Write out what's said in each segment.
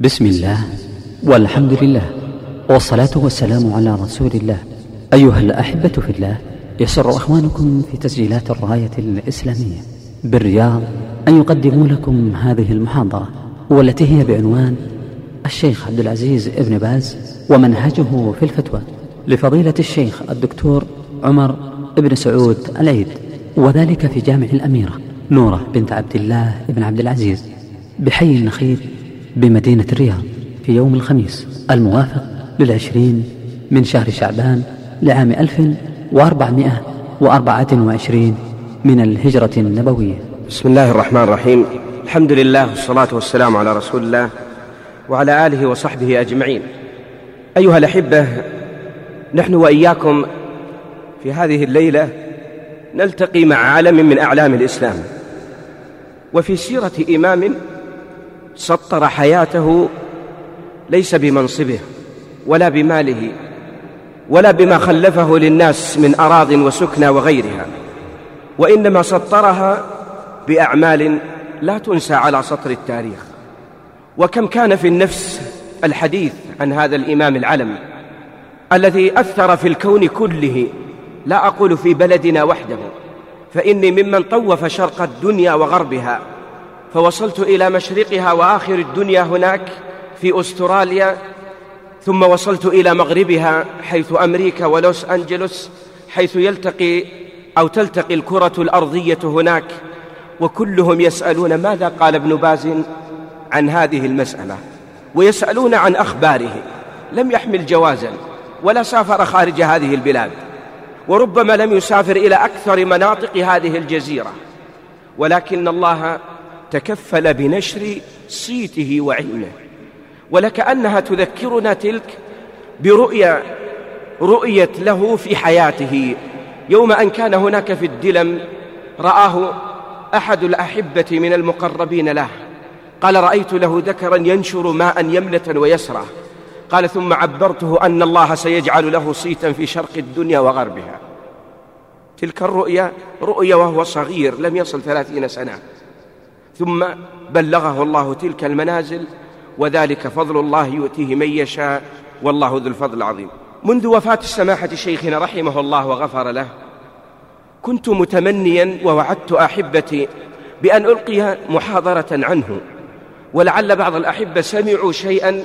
بسم الله والحمد لله والصلاة والسلام على رسول الله. أيها الأحبة في الله يسر أخوانكم في تسجيلات الراية الإسلامية. بالرياض أن يقدموا لكم هذه المحاضرة والتي هي بعنوان الشيخ عبد العزيز ابن باز ومنهجه في الفتوى لفضيلة الشيخ الدكتور عمر بن سعود العيد وذلك في جامع الأميرة نورة بنت عبد الله بن عبد العزيز. بحي النخيل بمدينة الرياض في يوم الخميس الموافق للعشرين من شهر شعبان لعام ألف وأربعمائة وأربعة وعشرين من الهجرة النبوية. بسم الله الرحمن الرحيم. الحمد لله والصلاة والسلام على رسول الله وعلى آله وصحبه أجمعين. أيها الأحبة نحن وإياكم في هذه الليلة نلتقي مع علم من أعلام الإسلام. وفي سيرة إمام سطر حياته ليس بمنصبه ولا بماله ولا بما خلفه للناس من أراض وسكنى وغيرها وإنما سطرها بأعمال لا تنسى على سطر التاريخ. وكم كان في النفس الحديث عن هذا الإمام العلم الذي أثر في الكون كله لا أقول في بلدنا وحده فإني ممن طوف شرق الدنيا وغربها فوصلت إلى مشرقها وآخر الدنيا هناك في أستراليا ثم وصلت إلى مغربها حيث أمريكا ولوس أنجلوس حيث يلتقي أو تلتقي الكرة الأرضية هناك وكلهم يسألون ماذا قال ابن باز عن هذه المسألة ويسألون عن أخباره لم يحمل جوازا ولا سافر خارج هذه البلاد وربما لم يسافر إلى أكثر مناطق هذه الجزيرة ولكن الله تكفل بنشر صيته وعلمه. ولكأنها تذكرنا تلك برؤيا رؤيت له في حياته. يوم أن كان هناك في الدلم رآه أحد الأحبة من المقربين له. قال رأيت له ذكرا ينشر ماء يمنة ويسرى. قال ثم عبرته أن الله سيجعل له صيتا في شرق الدنيا وغربها. تلك الرؤيا رؤيا وهو صغير لم يصل ثلاثين سنة. ثم بلغه الله تلك المنازل وذلك فضل الله يؤتيه من يشاء والله ذو الفضل العظيم. منذ وفاة السماحة شيخنا رحمه الله وغفر له كنت متمنيا ووعدت أحبتي بأن ألقي محاضرة عنه ولعل بعض الأحبة سمعوا شيئا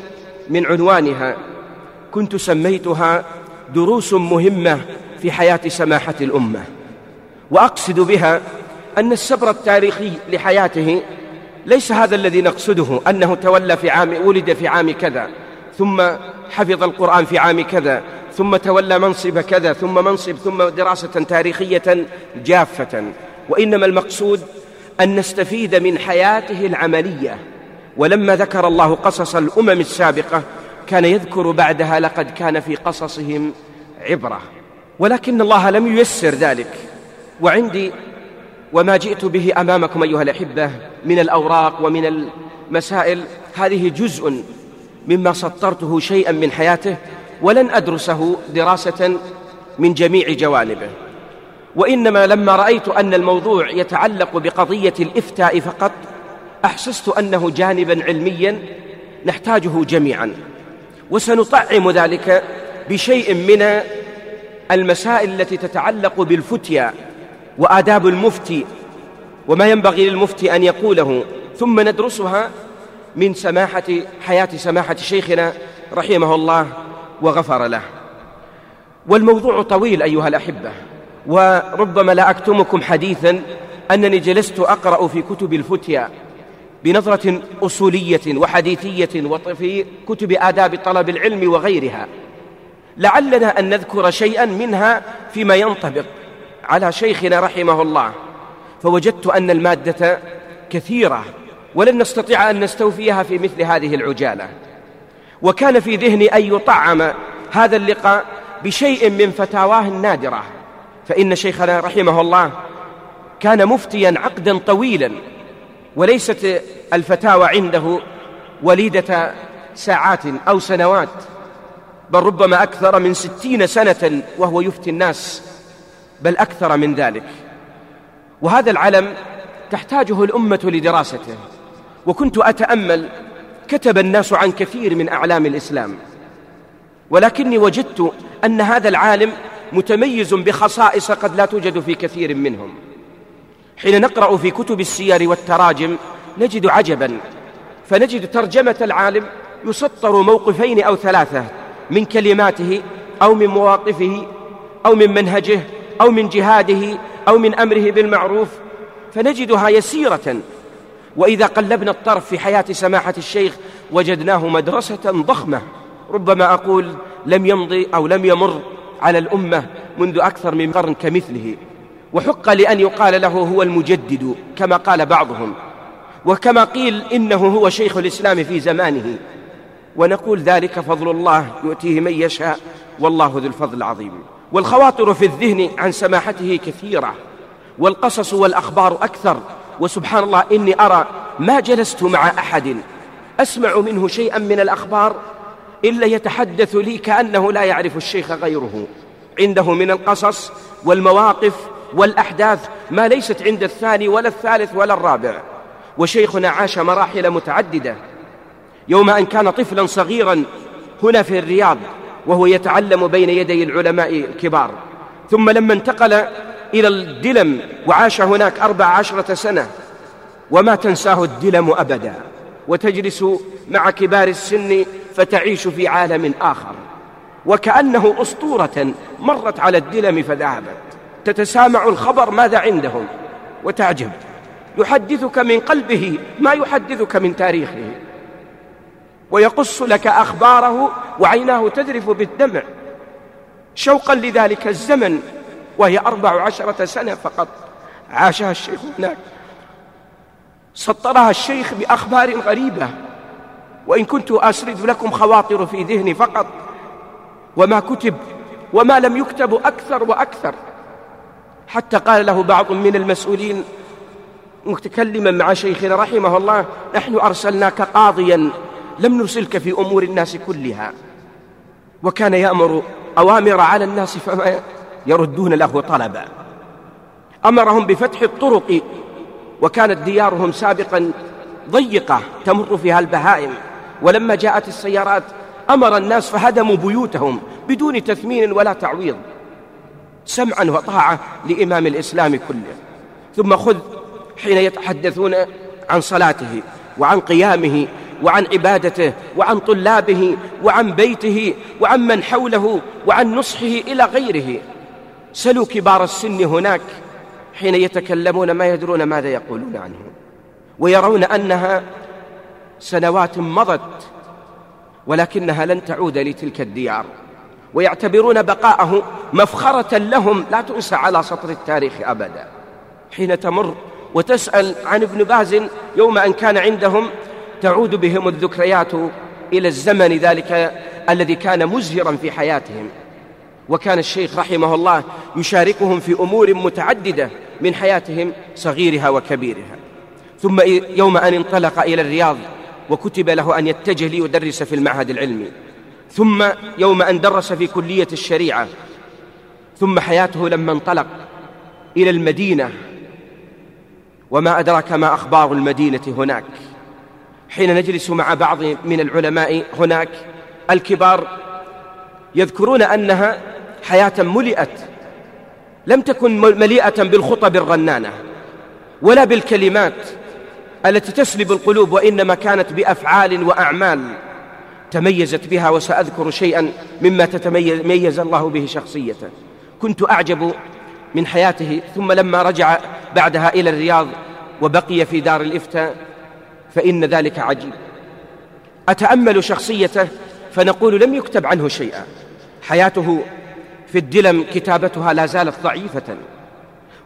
من عنوانها. كنت سميتها دروس مهمة في حياة سماحة الأمة وأقصد بها أن السبر التاريخي لحياته ليس هذا الذي نقصده أنه تولى في عام ولد في عام كذا ثم حفظ القرآن في عام كذا ثم تولى منصب كذا ثم منصب ثم دراسة تاريخية جافة. وإنما المقصود أن نستفيد من حياته العملية. ولما ذكر الله قصص الأمم السابقة كان يذكر بعدها لقد كان في قصصهم عبرة. ولكن الله لم ييسر ذلك. وعندي وما جئت به أمامكم أيها الأحبة من الأوراق ومن المسائل هذه جزء مما سطرته شيئا من حياته ولن أدرسه دراسة من جميع جوانبه. وإنما لما رأيت أن الموضوع يتعلق بقضية الإفتاء فقط أحسست أنه جانبا علميا نحتاجه جميعا. وسنطعم ذلك بشيء من المسائل التي تتعلق بالفتيا وآداب المفتي وما ينبغي للمفتي أن يقوله ثم ندرسها من سماحة حياة سماحة شيخنا رحمه الله وغفر له. والموضوع طويل أيها الأحبة وربما لا أكتمكم حديثا أنني جلست أقرأ في كتب الفتيا بنظرة أصولية وحديثية وفي كتب آداب طلب العلم وغيرها. لعلنا أن نذكر شيئا منها فيما ينطبق. على شيخنا رحمه الله فوجدت أن المادة كثيرة ولن نستطيع أن نستوفيها في مثل هذه العجالة. وكان في ذهني أن يطعم هذا اللقاء بشيء من فتاواه النادرة فإن شيخنا رحمه الله كان مفتيا عقدا طويلا وليست الفتاوى عنده وليدة ساعات أو سنوات بل ربما أكثر من ستين سنة وهو يفتي الناس بل أكثر من ذلك. وهذا العلم تحتاجه الأمة لدراسته. وكنت أتأمل كتب الناس عن كثير من أعلام الإسلام. ولكني وجدت أن هذا العالم متميز بخصائص قد لا توجد في كثير منهم. حين نقرأ في كتب السير والتراجم نجد عجبا. فنجد ترجمة العالم يسطر موقفين أو ثلاثة من كلماته أو من مواقفه أو من منهجه أو من جهاده أو من أمره بالمعروف فنجدها يسيرة. وإذا قلبنا الطرف في حياة سماحة الشيخ وجدناه مدرسة ضخمة. ربما أقول لم يمضي أو لم يمر على الأمة منذ أكثر من قرن كمثله. وحق لأن يقال له هو المجدد كما قال بعضهم. وكما قيل إنه هو شيخ الإسلام في زمانه. ونقول ذلك فضل الله يؤتيه من يشاء والله ذو الفضل العظيم. والخواطر في الذهن عن سماحته كثيرة والقصص والأخبار أكثر وسبحان الله إني أرى ما جلست مع أحد أسمع منه شيئا من الأخبار إلا يتحدث لي كأنه لا يعرف الشيخ غيره. عنده من القصص والمواقف والأحداث ما ليست عند الثاني ولا الثالث ولا الرابع. وشيخنا عاش مراحل متعددة. يوم أن كان طفلا صغيرا هنا في الرياض وهو يتعلم بين يدي العلماء الكبار. ثم لما انتقل إلى الدلم وعاش هناك أربع عشرة سنة وما تنساه الدلم أبدا. وتجلس مع كبار السن فتعيش في عالم آخر. وكأنه أسطورة مرت على الدلم فذهبت. تتسامع الخبر ماذا عندهم؟ وتعجب. يحدثك من قلبه ما يحدثك من تاريخه. ويقص لك أخباره وعيناه تذرف بالدمع. شوقا لذلك الزمن وهي أربع عشرة سنة فقط. عاشها الشيخ هناك. سطرها الشيخ بأخبار غريبة. وإن كنت أسرد لكم خواطر في ذهني فقط. وما كتب وما لم يكتب أكثر وأكثر. حتى قال له بعض من المسؤولين متكلما مع شيخنا رحمه الله نحن أرسلناك قاضيا. لم نرسلك في أمور الناس كلها. وكان يأمر أوامر على الناس فما يردون له طلبا. أمرهم بفتح الطرق وكانت ديارهم سابقا ضيقة تمر فيها البهائم. ولما جاءت السيارات أمر الناس فهدموا بيوتهم بدون تثمين ولا تعويض. سمعا وطاعة لإمام الإسلام كله. ثم خذ حين يتحدثون عن صلاته وعن قيامه وعن عبادته وعن طلابه وعن بيته وعن من حوله وعن نصحه إلى غيره. سلوا كبار السن هناك حين يتكلمون ما يدرون ماذا يقولون عنه ويرون أنها سنوات مضت ولكنها لن تعود لتلك الديار ويعتبرون بقاءه مفخرة لهم لا تنسى على سطر التاريخ أبدا. حين تمر وتسأل عن ابن باز يوم أن كان عندهم تعود بهم الذكريات إلى الزمن ذلك الذي كان مزهرا في حياتهم. وكان الشيخ رحمه الله يشاركهم في أمور متعددة من حياتهم صغيرها وكبيرها. ثم يوم أن انطلق إلى الرياض وكتب له أن يتجه ليدرس في المعهد العلمي. ثم يوم أن درس في كلية الشريعة ثم حياته لما انطلق إلى المدينة. وما أدراك ما أخبار المدينة هناك. حين نجلس مع بعض من العلماء هناك الكبار يذكرون أنها حياة ملئت لم تكن مليئة بالخطب الرنانة ولا بالكلمات التي تسلب القلوب وإنما كانت بأفعال وأعمال تميزت بها وسأذكر شيئا مما تتميز الله به شخصيته. كنت أعجب من حياته ثم لما رجع بعدها إلى الرياض وبقي في دار الإفتاء فإن ذلك عجيب. أتأمل شخصيته فنقول لم يكتب عنه شيئا. حياته في الدلم كتابتها لا زالت ضعيفة.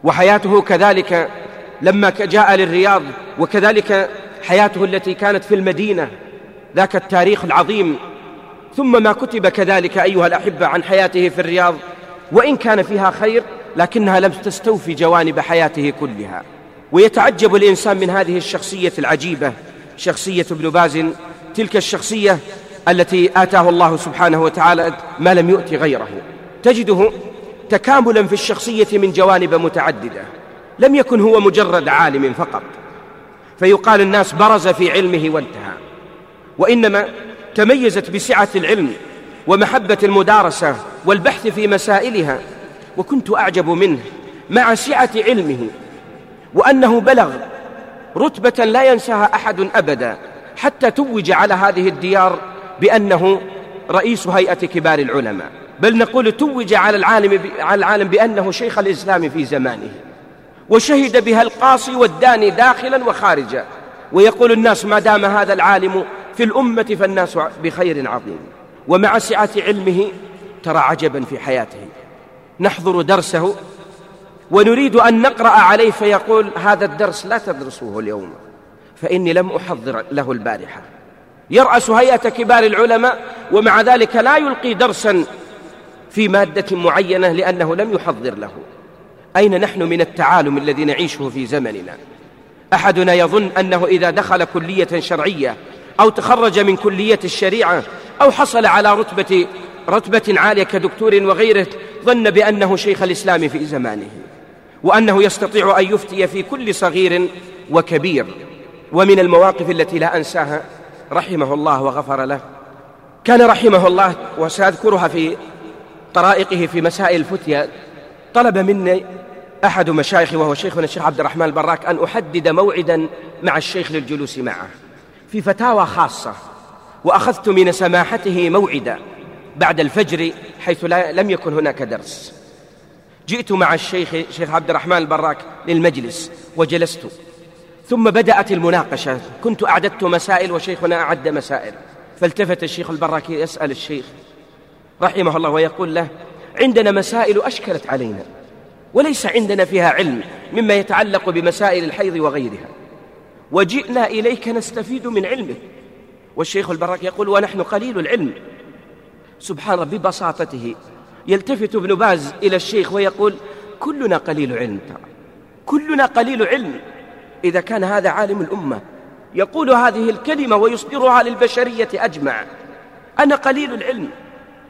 وحياته كذلك لما جاء للرياض وكذلك حياته التي كانت في المدينة ذاك التاريخ العظيم. ثم ما كتب كذلك أيها الأحبة عن حياته في الرياض وإن كان فيها خير لكنها لم تستوفي جوانب حياته كلها. ويتعجب الإنسان من هذه الشخصية العجيبة شخصية ابن باز. تلك الشخصية التي آتاه الله سبحانه وتعالى ما لم يؤت غيره. تجده تكاملا في الشخصية من جوانب متعددة لم يكن هو مجرد عالم فقط. فيقال الناس برز في علمه وانتهى. وإنما تميزت بسعة العلم ومحبة المدارسة والبحث في مسائلها وكنت أعجب منه مع سعة علمه. وأنه بلغ رتبة لا ينساها أحد أبدا حتى توج على هذه الديار بأنه رئيس هيئة كبار العلماء. بل نقول توج على العالم على العالم بأنه شيخ الإسلام في زمانه وشهد بها القاصي والداني داخلا وخارجا. ويقول الناس ما دام هذا العالم في الأمة فالناس بخير عظيم. ومع سعة علمه ترى عجبا في حياته. نحضر درسه ونريد أن نقرأ عليه فيقول هذا الدرس لا تدرسوه اليوم فإني لم أحضر له البارحة. يرأس هيئة كبار العلماء ومع ذلك لا يلقي درسا في مادة معينة لأنه لم يحضر له. أين نحن من التعالم الذي نعيشه في زمننا؟ أحدنا يظن أنه إذا دخل كلية شرعية أو تخرج من كلية الشريعة أو حصل على رتبة رتبة عالية كدكتور وغيره ظن بأنه شيخ الإسلام في زمانه. وأنه يستطيع أن يفتي في كل صغير وكبير. ومن المواقف التي لا أنساها رحمه الله وغفر له. كان رحمه الله وسأذكرها في طرائقه في مسائل الفتيا طلب مني أحد مشايخي وهو شيخنا الشيخ عبد الرحمن البراك أن أحدد موعدا مع الشيخ للجلوس معه. في فتاوى خاصة وأخذت من سماحته موعدا بعد الفجر حيث لا لم يكن هناك درس. جئت مع الشيخ شيخ عبد الرحمن البراك للمجلس وجلست. ثم بدأت المناقشة. كنت أعددت مسائل وشيخنا أعد مسائل. فالتفت الشيخ البراكي يسأل الشيخ رحمه الله ويقول له عندنا مسائل أشكلت علينا وليس عندنا فيها علم مما يتعلق بمسائل الحيض وغيرها. وجئنا إليك نستفيد من علمك. والشيخ البراك يقول ونحن قليل العلم. سبحان ربي ببساطته يلتفت ابن باز إلى الشيخ ويقول كلنا قليل علم ترى. كلنا قليل علم. إذا كان هذا عالم الأمة يقول هذه الكلمة ويصدرها للبشرية أجمع. أنا قليل العلم.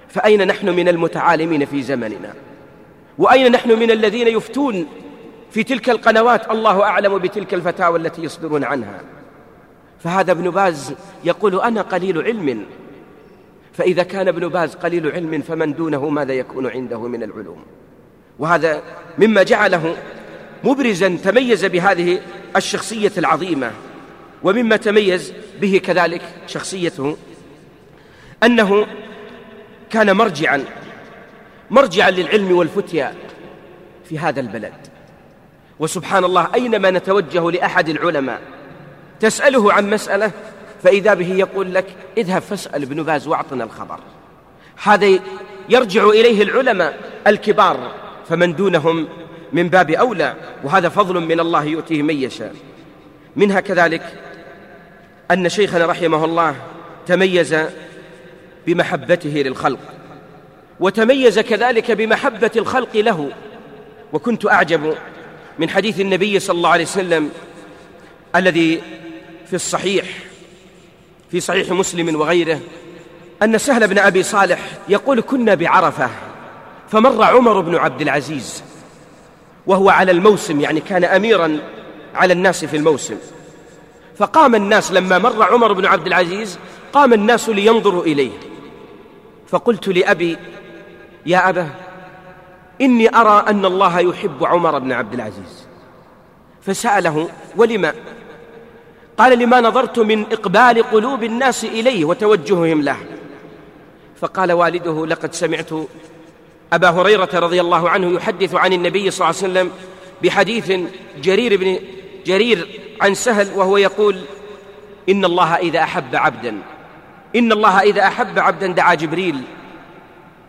فأين نحن من المتعالمين في زمننا؟ وأين نحن من الذين يفتون في تلك القنوات؟ الله أعلم بتلك الفتاوى التي يصدرون عنها. فهذا ابن باز يقول أنا قليل علم. فإذا كان ابن باز قليل علم فمن دونه ماذا يكون عنده من العلوم؟ وهذا مما جعله مبرزا تميز بهذه الشخصية العظيمة ومما تميز به كذلك شخصيته أنه كان مرجعا مرجعا للعلم والفتيا في هذا البلد. وسبحان الله أينما نتوجه لأحد العلماء تسأله عن مسألة فإذا به يقول لك اذهب فاسأل ابن باز واعطنا الخبر. هذا يرجع إليه العلماء الكبار فمن دونهم من باب أولى وهذا فضل من الله يؤتيه من يشاء. منها كذلك أن شيخنا رحمه الله تميز بمحبته للخلق وتميز كذلك بمحبة الخلق له. وكنت أعجب من حديث النبي صلى الله عليه وسلم الذي في الصحيح في صحيح مسلم وغيره أن سهل بن أبي صالح يقول كنا بعرفة فمر عمر بن عبد العزيز وهو على الموسم يعني كان أميرا على الناس في الموسم. فقام الناس لما مر عمر بن عبد العزيز قام الناس لينظروا إليه. فقلت لأبي يا أبا إني أرى أن الله يحب عمر بن عبد العزيز. فسأله ولما قال لما نظرت من إقبال قلوب الناس إليه وتوجههم له. فقال والده لقد سمعت أبا هريرة رضي الله عنه يحدث عن النبي صلى الله عليه وسلم بحديث جرير بن جرير عن سهل وهو يقول إن الله إذا أحب عبدا إن الله إذا أحب عبدا دعا جبريل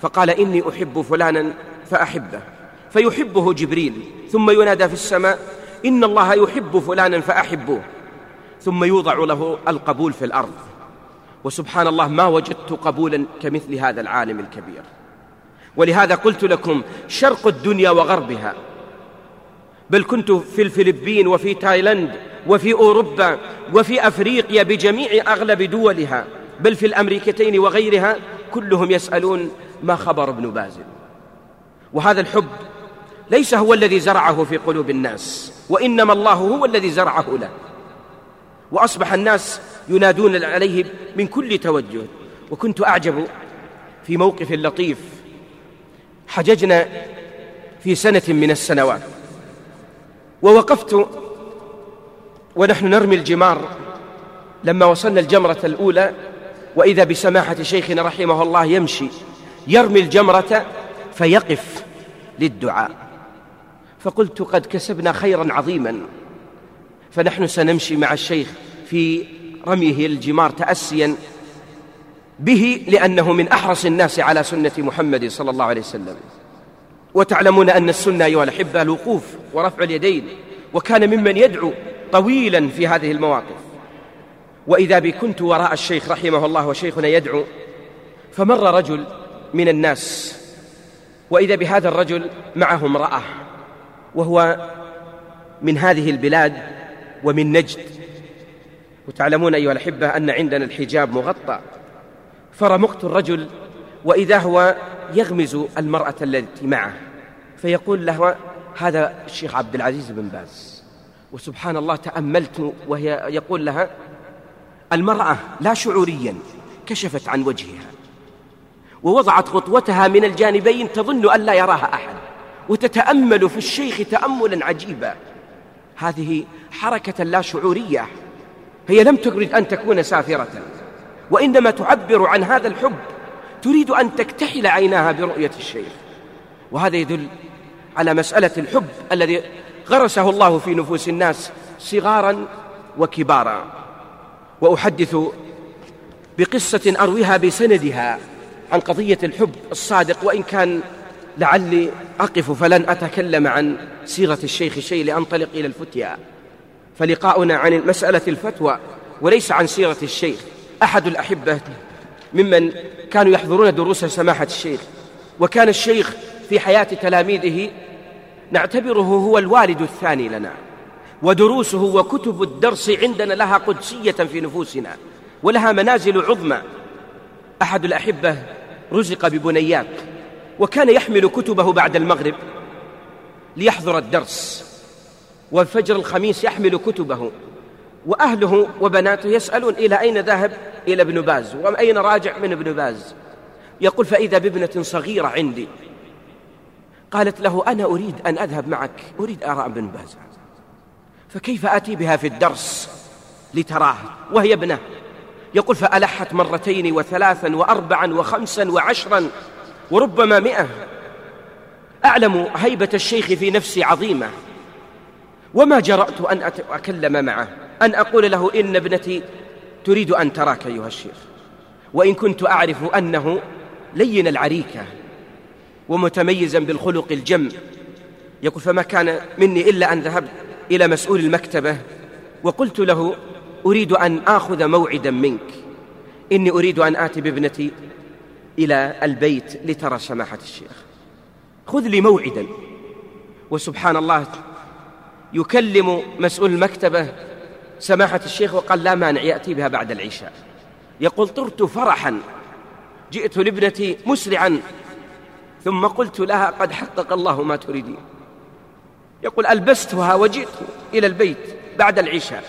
فقال إني أحب فلانا فأحبه فيحبه جبريل ثم ينادى في السماء إن الله يحب فلانا فأحبوه ثم يوضع له القبول في الأرض. وسبحان الله ما وجدت قبولا كمثل هذا العالم الكبير. ولهذا قلت لكم شرق الدنيا وغربها. بل كنت في الفلبين وفي تايلاند وفي أوروبا وفي أفريقيا بجميع أغلب دولها. بل في الأمريكتين وغيرها كلهم يسألون ما خبر ابن باز وهذا الحب ليس هو الذي زرعه في قلوب الناس وإنما الله هو الذي زرعه له. وأصبح الناس ينادون عليه من كل توجه. وكنت أعجب في موقف لطيف حججنا في سنة من السنوات. ووقفت ونحن نرمي الجمار لما وصلنا الجمرة الأولى وإذا بسماحة شيخنا رحمه الله يمشي يرمي الجمرة فيقف للدعاء. فقلت قد كسبنا خيرا عظيما. فنحن سنمشي مع الشيخ في رميه الجمار تأسيا به لأنه من أحرص الناس على سنة محمد صلى الله عليه وسلم. وتعلمون أن السنة أيها الأحبة الوقوف ورفع اليدين وكان ممن يدعو طويلا في هذه المواقف. وإذا بي كنت وراء الشيخ رحمه الله وشيخنا يدعو فمر رجل من الناس وإذا بهذا الرجل معه امرأة وهو من هذه البلاد ومن نجد. وتعلمون أيها الأحبة أن عندنا الحجاب مغطى. فرمقت الرجل وإذا هو يغمز المرأة التي معه. فيقول له هذا الشيخ عبد العزيز بن باز. وسبحان الله تأملت وهي يقول لها المرأة لا شعوريا كشفت عن وجهها. ووضعت خطوتها من الجانبين تظن أن لا يراها أحد. وتتأمل في الشيخ تأملا عجيبا. هذه حركة لا شعورية. هي لم تريد أن تكون سافرة وإنما تعبر عن هذا الحب. تريد أن تكتحل عيناها برؤية الشيخ. وهذا يدل على مسألة الحب الذي غرسه الله في نفوس الناس صغارا وكبارا. وأحدث بقصة أرويها بسندها عن قضية الحب الصادق وإن كان لعلي أقف فلن أتكلم عن سيرة الشيخ شيء لأنطلق إلى الفتيا. فلقاؤنا عن مسألة الفتوى وليس عن سيرة الشيخ. أحد الأحبة ممن كانوا يحضرون دروس سماحة الشيخ. وكان الشيخ في حياة تلاميذه نعتبره هو الوالد الثاني لنا. ودروسه وكتب الدرس عندنا لها قدسية في نفوسنا ولها منازل عظمى. أحد الأحبة رزق ببنيات وكان يحمل كتبه بعد المغرب ليحضر الدرس. والفجر الخميس يحمل كتبه وأهله وبناته يسألون إلى أين ذهب؟ إلى ابن باز. وأين راجع من ابن باز؟ يقول فإذا بابنة صغيرة عندي. قالت له أنا أريد أن أذهب معك أريد أرى ابن باز. فكيف آتي بها في الدرس لتراه وهي ابنة. يقول فألحت مرتين وثلاثا وأربعا وخمسا وعشرا وربما مئة. أعلم هيبة الشيخ في نفسي عظيمة. وما جرأت أن أتكلم معه أن أقول له إن ابنتي تريد أن تراك أيها الشيخ. وإن كنت أعرف أنه لين العريكة ومتميزا بالخلق الجم. يقول فما كان مني إلا أن ذهبت إلى مسؤول المكتبة وقلت له أريد أن آخذ موعدا منك. إني أريد أن آتي بابنتي إلى البيت لترى سماحة الشيخ. خذ لي موعدا. وسبحان الله يكلم مسؤول المكتبة سماحة الشيخ وقال لا مانع يأتي بها بعد العشاء. يقول طرت فرحا جئت لابنتي مسرعا ثم قلت لها قد حقق الله ما تريدين. يقول ألبستها وجئت إلى البيت بعد العشاء.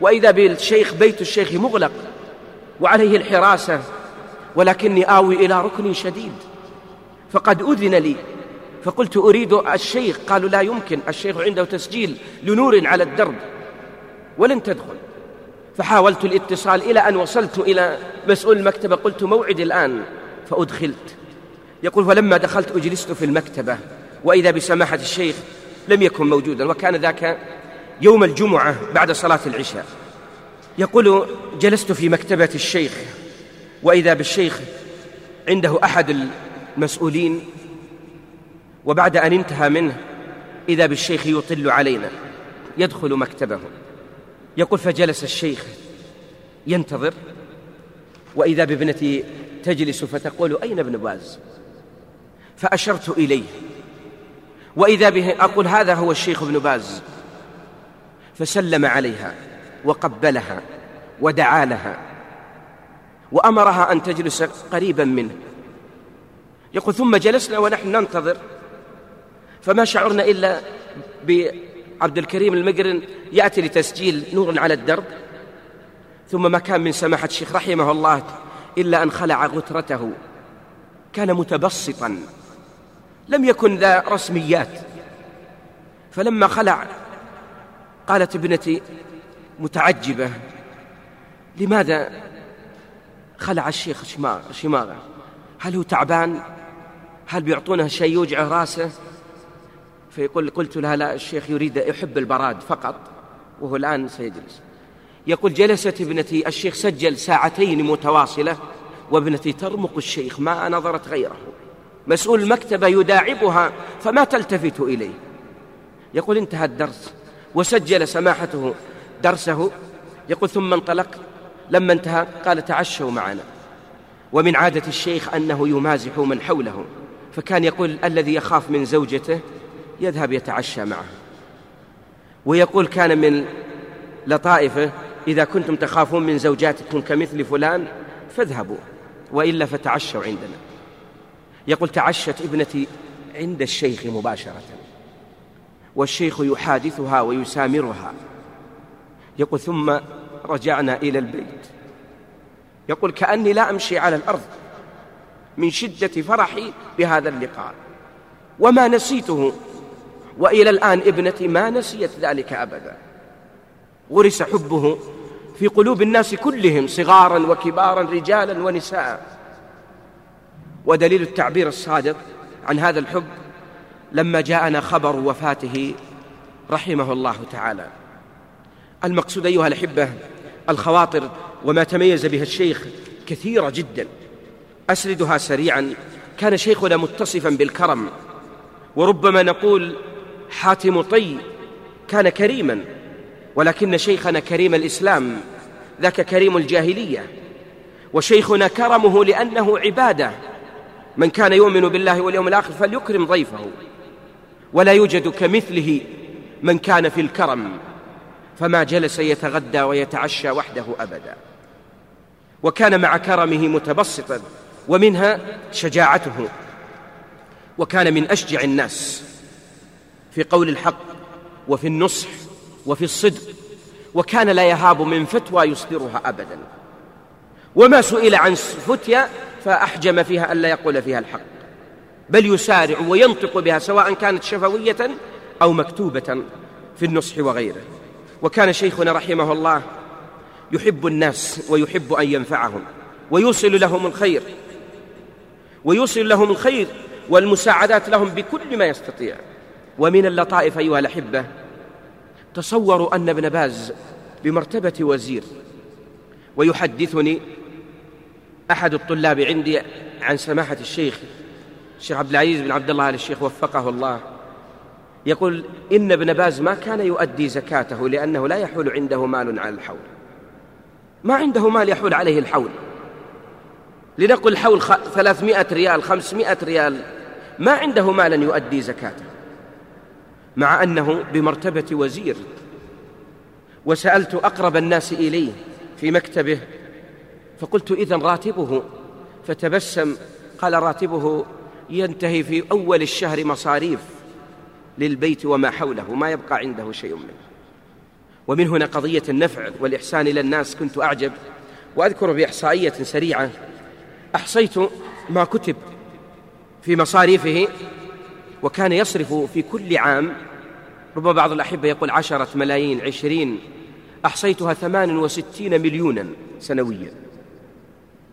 وإذا بالشيخ بيت الشيخ مغلق وعليه الحراسة ولكني آوي إلى ركن شديد. فقد أذن لي. فقلت أريد الشيخ. قالوا لا يمكن. الشيخ عنده تسجيل لنور على الدرب. ولن تدخل. فحاولت الاتصال إلى أن وصلت إلى مسؤول المكتبة. قلت موعد الآن. فأدخلت. يقول فلما دخلت أجلست في المكتبة. وإذا بسماحة الشيخ لم يكن موجودا. وكان ذاك يوم الجمعة بعد صلاة العشاء. يقول جلست في مكتبة الشيخ. وإذا بالشيخ عنده أحد المسؤولين وبعد أن انتهى منه إذا بالشيخ يطل علينا يدخل مكتبه. يقول فجلس الشيخ ينتظر وإذا بابنتي تجلس فتقول أين ابن باز؟ فأشرت إليه. وإذا به أقول هذا هو الشيخ ابن باز. فسلم عليها وقبلها ودعا لها. وأمرها أن تجلس قريبا منه. يقول ثم جلسنا ونحن ننتظر. فما شعرنا إلا بعبد الكريم المقرن يأتي لتسجيل نور على الدرب. ثم ما كان من سماحة الشيخ رحمه الله إلا أن خلع غترته. كان متبسطا. لم يكن ذا رسميات. فلما خلع قالت ابنتي متعجبة لماذا خلع الشيخ شماغه هل هو تعبان؟ هل بيعطونه شيء يوجع راسه؟ فيقول قلت لها لا الشيخ يريد يحب البراد فقط وهو الآن سيجلس. يقول جلست ابنتي الشيخ سجل ساعتين متواصلة وابنتي ترمق الشيخ ما نظرت غيره. مسؤول المكتبة يداعبها فما تلتفت إليه. يقول انتهى الدرس. وسجل سماحته درسه. يقول ثم انطلق لما انتهى قال تعشوا معنا. ومن عادة الشيخ أنه يمازح من حوله. فكان يقول الذي يخاف من زوجته يذهب يتعشى معه. ويقول كان من لطائفه إذا كنتم تخافون من زوجاتكم كمثل فلان فاذهبوا. وإلا فتعشوا عندنا. يقول تعشت ابنتي عند الشيخ مباشرة. والشيخ يحادثها ويسامرها. يقول ثم رجعنا إلى البيت. يقول كأني لا أمشي على الأرض من شدة فرحي بهذا اللقاء. وما نسيته وإلى الآن ابنتي ما نسيت ذلك أبدا. غرس حبه في قلوب الناس كلهم صغارا وكبارا رجالا ونساء. ودليل التعبير الصادق عن هذا الحب لما جاءنا خبر وفاته رحمه الله تعالى. المقصود أيها الأحبة الخواطر وما تميز بها الشيخ كثيرة جدا. أسردها سريعا كان شيخنا متصفا بالكرم. وربما نقول حاتم طي كان كريما ولكن شيخنا كريم الإسلام ذاك كريم الجاهلية. وشيخنا كرمه لأنه عبادة. من كان يؤمن بالله واليوم الآخر فليكرم ضيفه. ولا يوجد كمثله من كان في الكرم. فما جلس يتغدى ويتعشى وحده أبدا. وكان مع كرمه متبسطا ومنها شجاعته. وكان من أشجع الناس في قول الحق وفي النصح وفي الصدق. وكان لا يهاب من فتوى يصدرها أبدا. وما سئل عن فتيا فأحجم فيها ألا يقول فيها الحق. بل يسارع وينطق بها سواء كانت شفوية أو مكتوبة في النصح وغيره. وكان شيخنا رحمه الله يحب الناس ويحب أن ينفعهم ويوصل لهم الخير ويوصل لهم الخير والمساعدات لهم بكل ما يستطيع. ومن اللطائف أيها الأحبة تصوروا أن ابن باز بمرتبة وزير ويحدثني أحد الطلاب عندي عن سماحة الشيخ الشيخ عبد العزيز بن عبد الله آل الشيخ وفقه الله. يقول إن ابن باز ما كان يؤدي زكاته لأنه لا يحول عنده مال على الحول. ما عنده مال يحول عليه الحول. لنقل حول ثلاثمائة ريال خمسمائة ريال ما عنده مالا يؤدي زكاته. مع أنه بمرتبة وزير. وسألت أقرب الناس إليه في مكتبه فقلت إذن راتبه. فتبسم قال راتبه ينتهي في أول الشهر مصاريف. للبيت وما حوله ما يبقى عنده شيء منه. ومن هنا قضية النفع والإحسان إلى الناس كنت أعجب وأذكر بإحصائية سريعة. أحصيت ما كتب في مصاريفه وكان يصرف في كل عام ربما بعض الأحبة يقول عشرة ملايين عشرين أحصيتها ثمان وستين مليونا سنويا.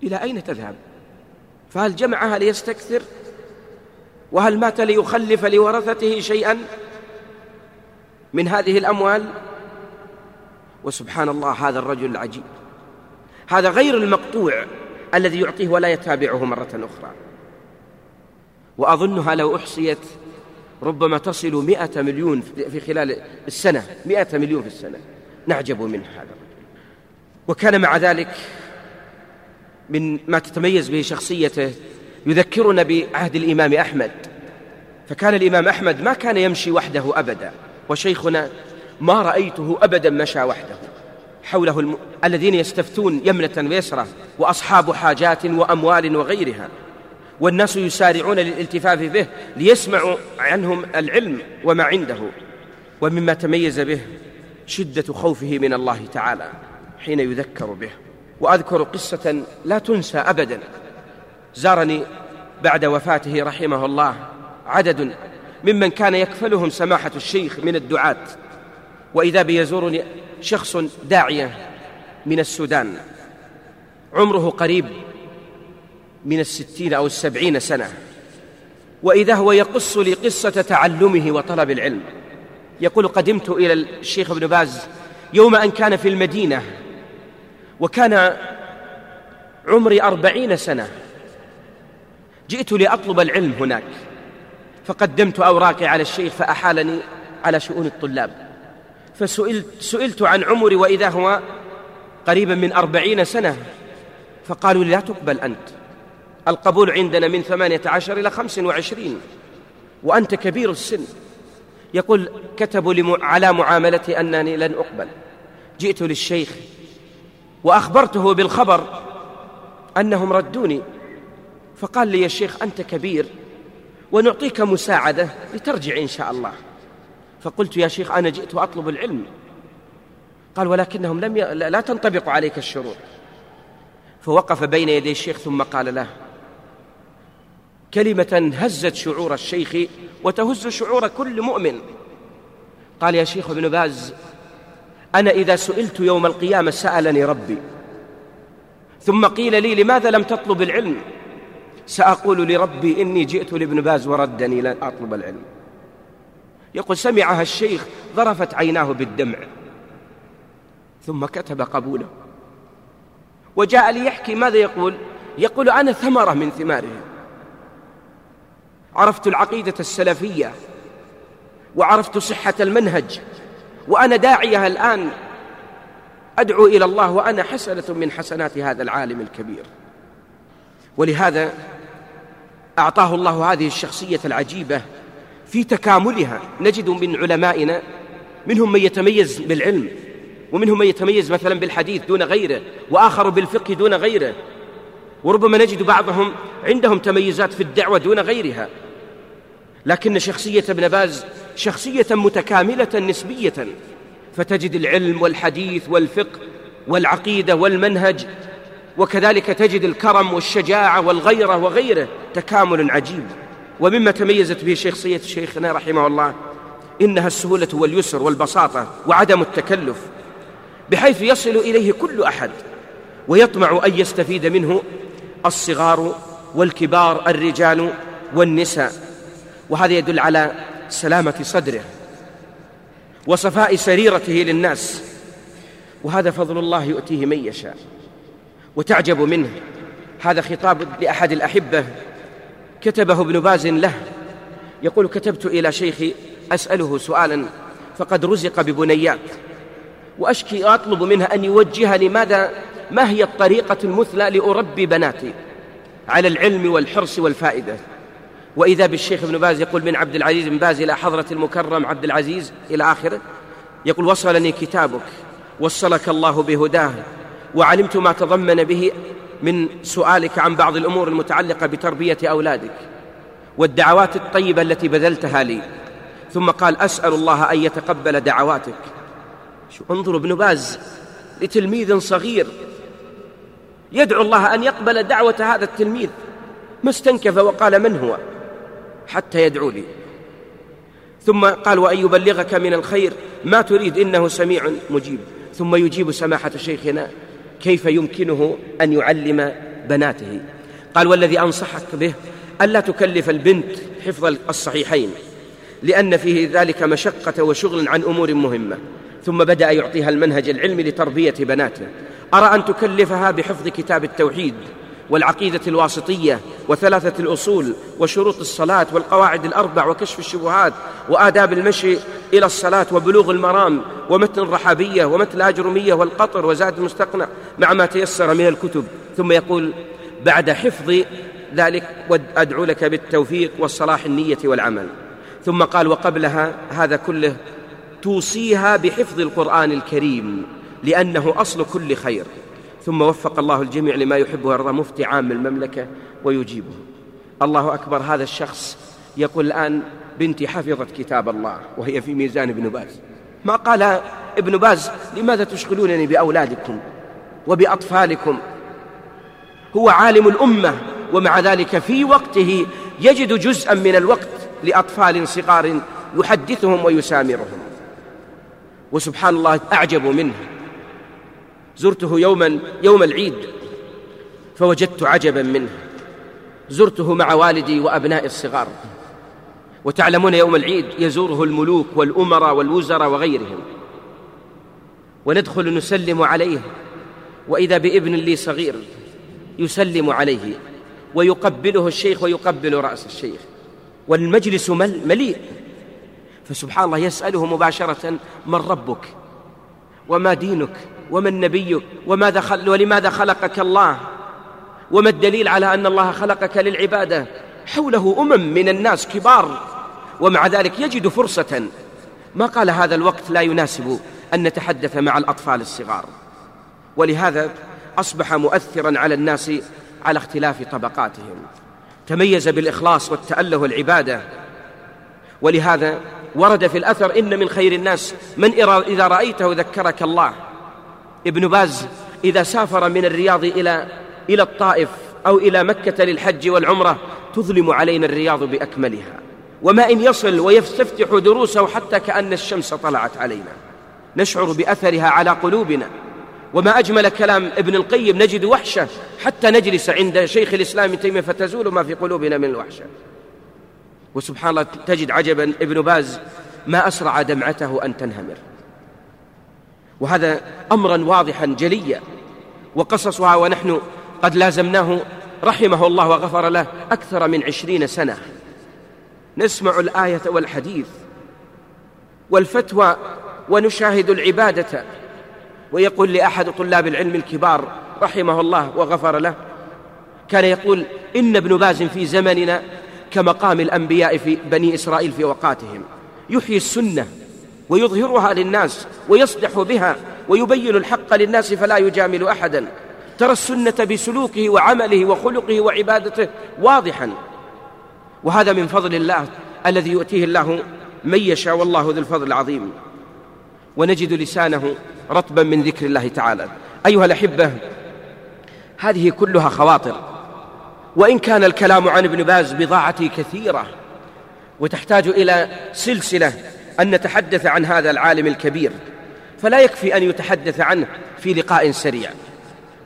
إلى أين تذهب؟ فهل جمعها ليستكثر؟ وهل مات ليخلف لورثته شيئا من هذه الأموال؟ وسبحان الله هذا الرجل العجيب. هذا غير المقطوع الذي يعطيه ولا يتابعه مرة أخرى. وأظنها لو أحصيت ربما تصل مئة مليون في خلال السنة مئة مليون في السنة. نعجب من هذا وكان مع ذلك من ما تتميز به شخصيته يذكرنا بعهد الإمام أحمد. فكان الإمام أحمد ما كان يمشي وحده أبدا. وشيخنا ما رأيته أبدا مشى وحده. حوله الم... الذين يستفتون يمنة ويسرى وأصحاب حاجات وأموال وغيرها. والناس يسارعون للالتفاف به ليسمعوا عنهم العلم وما عنده. ومما تميز به شدة خوفه من الله تعالى حين يذكر به. وأذكر قصة لا تنسى أبدا. زارني بعد وفاته رحمه الله. عدد ممن كان يكفلهم سماحة الشيخ من الدعاة. وإذا بيزورني شخص داعية من السودان. عمره قريب من الستين أو السبعين سنة. وإذا هو يقص لي قصة تعلمه وطلب العلم. يقول قدمت إلى الشيخ ابن باز يوم أن كان في المدينة. وكان عمري أربعين سنة. جئت لأطلب العلم هناك فقدمت أوراقي على الشيخ فأحالني على شؤون الطلاب. فسئلت سئلت عن عمري وإذا هو قريبا من أربعين سنة فقالوا لي لا تقبل أنت القبول عندنا من ثمانية عشر إلى خمس وعشرين وأنت كبير السن. يقول كتبوا على معاملتي أنني لن أقبل. جئت للشيخ وأخبرته بالخبر أنهم ردوني. فقال لي يا شيخ أنت كبير ونعطيك مساعدة لترجع إن شاء الله. فقلت يا شيخ أنا جئت أطلب العلم. قال ولكنهم لم ي... لا تنطبق عليك الشروط. فوقف بين يدي الشيخ ثم قال له كلمة هزت شعور الشيخ وتهز شعور كل مؤمن. قال يا شيخ ابن باز أنا إذا سئلت يوم القيامة سألني ربي. ثم قيل لي لماذا لم تطلب العلم؟ سأقول لربي إني جئت لابن باز وردني لن أطلب العلم. يقول سمعها الشيخ ظرفت عيناه بالدمع. ثم كتب قبوله. وجاء ليحكي ماذا يقول؟ يقول أنا ثمرة من ثماره. عرفت العقيدة السلفية وعرفت صحة المنهج وأنا داعية الآن. أدعو إلى الله وأنا حسنة من حسنات هذا العالم الكبير. ولهذا أعطاه الله هذه الشخصية العجيبة في تكاملها. نجد من علمائنا منهم من يتميز بالعلم ومنهم من يتميز مثلا بالحديث دون غيره وآخر بالفقه دون غيره. وربما نجد بعضهم عندهم تميزات في الدعوة دون غيرها. لكن شخصية ابن باز شخصية متكاملة نسبية. فتجد العلم والحديث والفقه والعقيدة والمنهج وكذلك تجد الكرم والشجاعة والغيرة وغيره تكامل عجيب. ومما تميزت به شخصية شيخنا رحمه الله إنها السهولة واليسر والبساطة وعدم التكلف بحيث يصل إليه كل أحد ويطمع أن يستفيد منه الصغار والكبار الرجال والنساء. وهذا يدل على سلامة صدره وصفاء سريرته للناس. وهذا فضل الله يؤتيه من يشاء. وتعجب منه. هذا خطاب لأحد الأحبة. كتبه ابن باز له. يقول كتبت إلى شيخي أسأله سؤالا فقد رزق ببنيات. وأشكي أطلب منه أن يوجهني ماذا ما هي الطريقة المثلى لأربي بناتي؟ على العلم والحرص والفائدة. وإذا بالشيخ ابن باز يقول من عبد العزيز بن باز إلى حضرة المكرم عبد العزيز إلى آخره. يقول وصلني كتابك وصلك الله بهداه وعلمت ما تضمن به من سؤالك عن بعض الأمور المتعلقة بتربية أولادك والدعوات الطيبة التي بذلتها لي. ثم قال أسأل الله أن يتقبل دعواتك. شو انظروا ابن باز لتلميذ صغير. يدعو الله أن يقبل دعوة هذا التلميذ. ما استنكف وقال من هو؟ حتى يدعو لي. ثم قال وأن يبلغك من الخير ما تريد إنه سميع مجيب. ثم يجيب سماحة شيخنا. كيف يمكنه أن يعلم بناته؟ قال والذي أنصحك به ألا تكلف البنت حفظ الصحيحين لأن فيه ذلك مشقة وشغل عن أمور مهمة. ثم بدأ يعطيها المنهج العلمي لتربية بناته. أرى أن تكلفها بحفظ كتاب التوحيد والعقيدة الواسطية وثلاثة الأصول وشروط الصلاة والقواعد الأربع وكشف الشبهات وآداب المشي إلى الصلاة وبلوغ المرام ومتن الرحابية ومتن الأجرمية والقطر وزاد المستقنع مع ما تيسر من الكتب. ثم يقول بعد حفظ ذلك أدعو لك بالتوفيق والصلاح النية والعمل. ثم قال وقبلها هذا كله توصيها بحفظ القرآن الكريم لأنه أصل كل خير. ثم وفق الله الجميع لما يحب ويرضى مفتي عام المملكة ويجيبه. الله أكبر هذا الشخص يقول الآن بنتي حفظت كتاب الله وهي في ميزان ابن باز. ما قال ابن باز لماذا تشغلونني بأولادكم وبأطفالكم؟ هو عالم الأمة ومع ذلك في وقته يجد جزءا من الوقت لأطفال صغار يحدثهم ويسامرهم. وسبحان الله أعجب منه. زرته يوما يوم العيد فوجدت عجبا منه. زرته مع والدي وأبنائي الصغار. وتعلمون يوم العيد يزوره الملوك والأمراء والوزراء وغيرهم. وندخل نسلم عليه. وإذا بابن لي صغير يسلم عليه. ويقبله الشيخ ويقبل رأس الشيخ. والمجلس مليء. فسبحان الله يسأله مباشرة من ربك وما دينك. ومن نبيك وماذا خل ولماذا خلقك الله؟ وما الدليل على أن الله خلقك للعبادة؟ حوله أمم من الناس كبار ومع ذلك يجد فرصة. ما قال هذا الوقت لا يناسب أن نتحدث مع الأطفال الصغار. ولهذا أصبح مؤثرا على الناس على اختلاف طبقاتهم. تميز بالإخلاص والتأله والعبادة. ولهذا ورد في الأثر إن من خير الناس من إذا رأيته ذكرك الله. ابن باز إذا سافر من الرياض إلى إلى الطائف أو إلى مكة للحج والعمرة تظلم علينا الرياض بأكملها. وما إن يصل ويستفتح دروسه حتى كأن الشمس طلعت علينا. نشعر بأثرها على قلوبنا. وما أجمل كلام ابن القيم نجد وحشة حتى نجلس عند شيخ الإسلام تيمية فتزول ما في قلوبنا من الوحشة. وسبحان الله تجد عجبا ابن باز ما أسرع دمعته أن تنهمر. وهذا أمرا واضحا جليا. وقصصها ونحن قد لازمناه رحمه الله وغفر له أكثر من عشرين سنة. نسمع الآية والحديث والفتوى ونشاهد العبادة. ويقول لأحد طلاب العلم الكبار رحمه الله وغفر له كان يقول إن ابن باز في زمننا كمقام الأنبياء في بني إسرائيل في وقاتهم يحيي السنة ويظهرها للناس ويصدح بها ويبين الحق للناس فلا يجامل أحدا. ترى السنة بسلوكه وعمله وخلقه وعبادته واضحا. وهذا من فضل الله الذي يؤتيه الله من يشاء والله ذو الفضل العظيم. ونجد لسانه رطبا من ذكر الله تعالى. أيها الأحبة هذه كلها خواطر. وإن كان الكلام عن ابن باز بضاعة كثيرة وتحتاج إلى سلسلة أن نتحدث عن هذا العالم الكبير فلا يكفي أن يتحدث عنه في لقاء سريع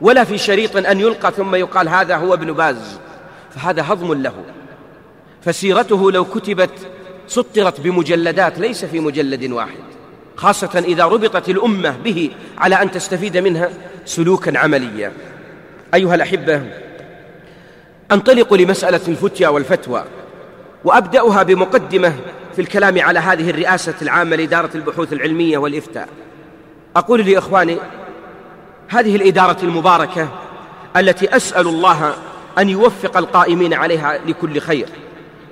ولا في شريط أن يلقى ثم يقال هذا هو ابن باز فهذا هضم له. فسيرته لو كتبت سطرت بمجلدات ليس في مجلد واحد خاصة إذا ربطت الأمة به على أن تستفيد منها سلوكا عمليا. أيها الأحبة أنطلق لمسألة الفتيا والفتوى وأبدأها بمقدمة في الكلام على هذه الرئاسة العامة لإدارة البحوث العلمية والإفتاء. أقول لإخواني هذه الإدارة المباركة التي أسأل الله أن يوفق القائمين عليها لكل خير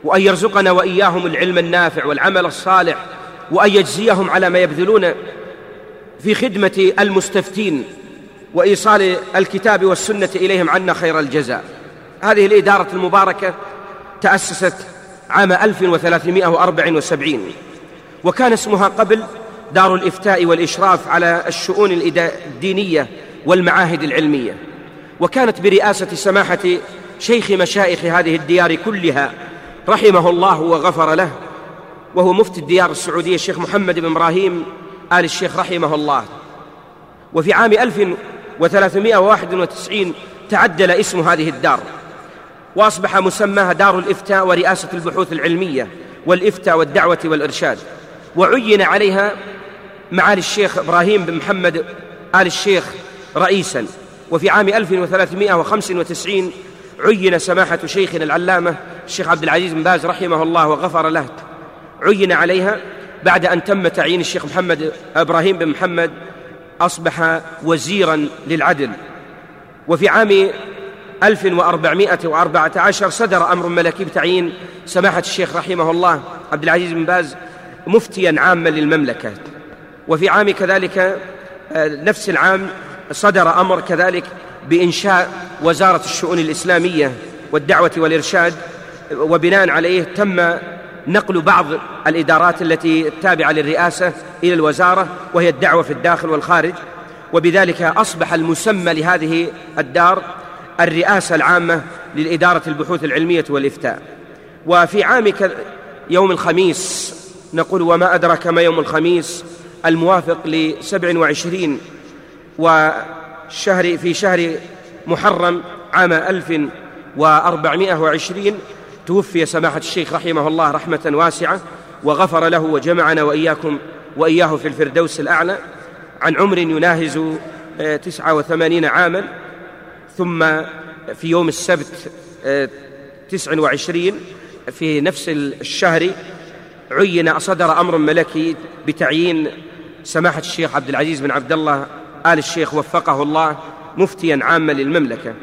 وأن يرزقنا وإياهم العلم النافع والعمل الصالح وأن يجزيهم على ما يبذلون في خدمة المستفتين وإيصال الكتاب والسنة إليهم عنا خير الجزاء. هذه الإدارة المباركة تأسست عام 1374 وكان اسمها قبل دار الإفتاء والإشراف على الشؤون الدينية والمعاهد العلمية. وكانت برئاسة سماحة شيخ مشايخ هذه الديار كلها رحمه الله وغفر له وهو مفتي الديار السعودية الشيخ محمد بن إبراهيم آل الشيخ رحمه الله. وفي عام 1391 تعدل اسم هذه الدار. وأصبح مسماها دار الإفتاء ورئاسة البحوث العلمية والإفتاء والدعوة والإرشاد. وعين عليها معالي الشيخ إبراهيم بن محمد آل الشيخ رئيسا. وفي عام 1395 عين سماحة شيخنا العلامة الشيخ عبد العزيز بن باز رحمه الله وغفر له. عين عليها بعد أن تم تعيين الشيخ محمد إبراهيم بن محمد أصبح وزيرا للعدل. وفي عام 1414 صدر أمر ملكي بتعيين سماحة الشيخ رحمه الله عبد العزيز بن باز مفتيا عاما للمملكة. وفي عام كذلك آه، نفس العام صدر أمر كذلك بإنشاء وزارة الشؤون الإسلامية والدعوة والإرشاد وبناء عليه تم نقل بعض الإدارات التي تابعة للرئاسة إلى الوزارة وهي الدعوة في الداخل والخارج. وبذلك أصبح المسمى لهذه الدار الرئاسة العامة للإدارة البحوث العلمية والإفتاء. وفي عام يوم الخميس نقول وما أدرك ما يوم الخميس؟ الموافق لسبع وعشرين وشهر في شهر محرم عام ألف وأربعمائة وعشرين توفي سماحة الشيخ رحمه الله رحمة واسعة وغفر له وجمعنا وإياكم وإياه في الفردوس الأعلى. عن عمر يناهز آه، تسعة وثمانين عاما ثم في يوم السبت آه، تسع وعشرين في نفس الشهر عين صدر أمر ملكي بتعيين سماحة الشيخ عبد العزيز بن عبد الله آل الشيخ وفقه الله مفتيا عاما للمملكة.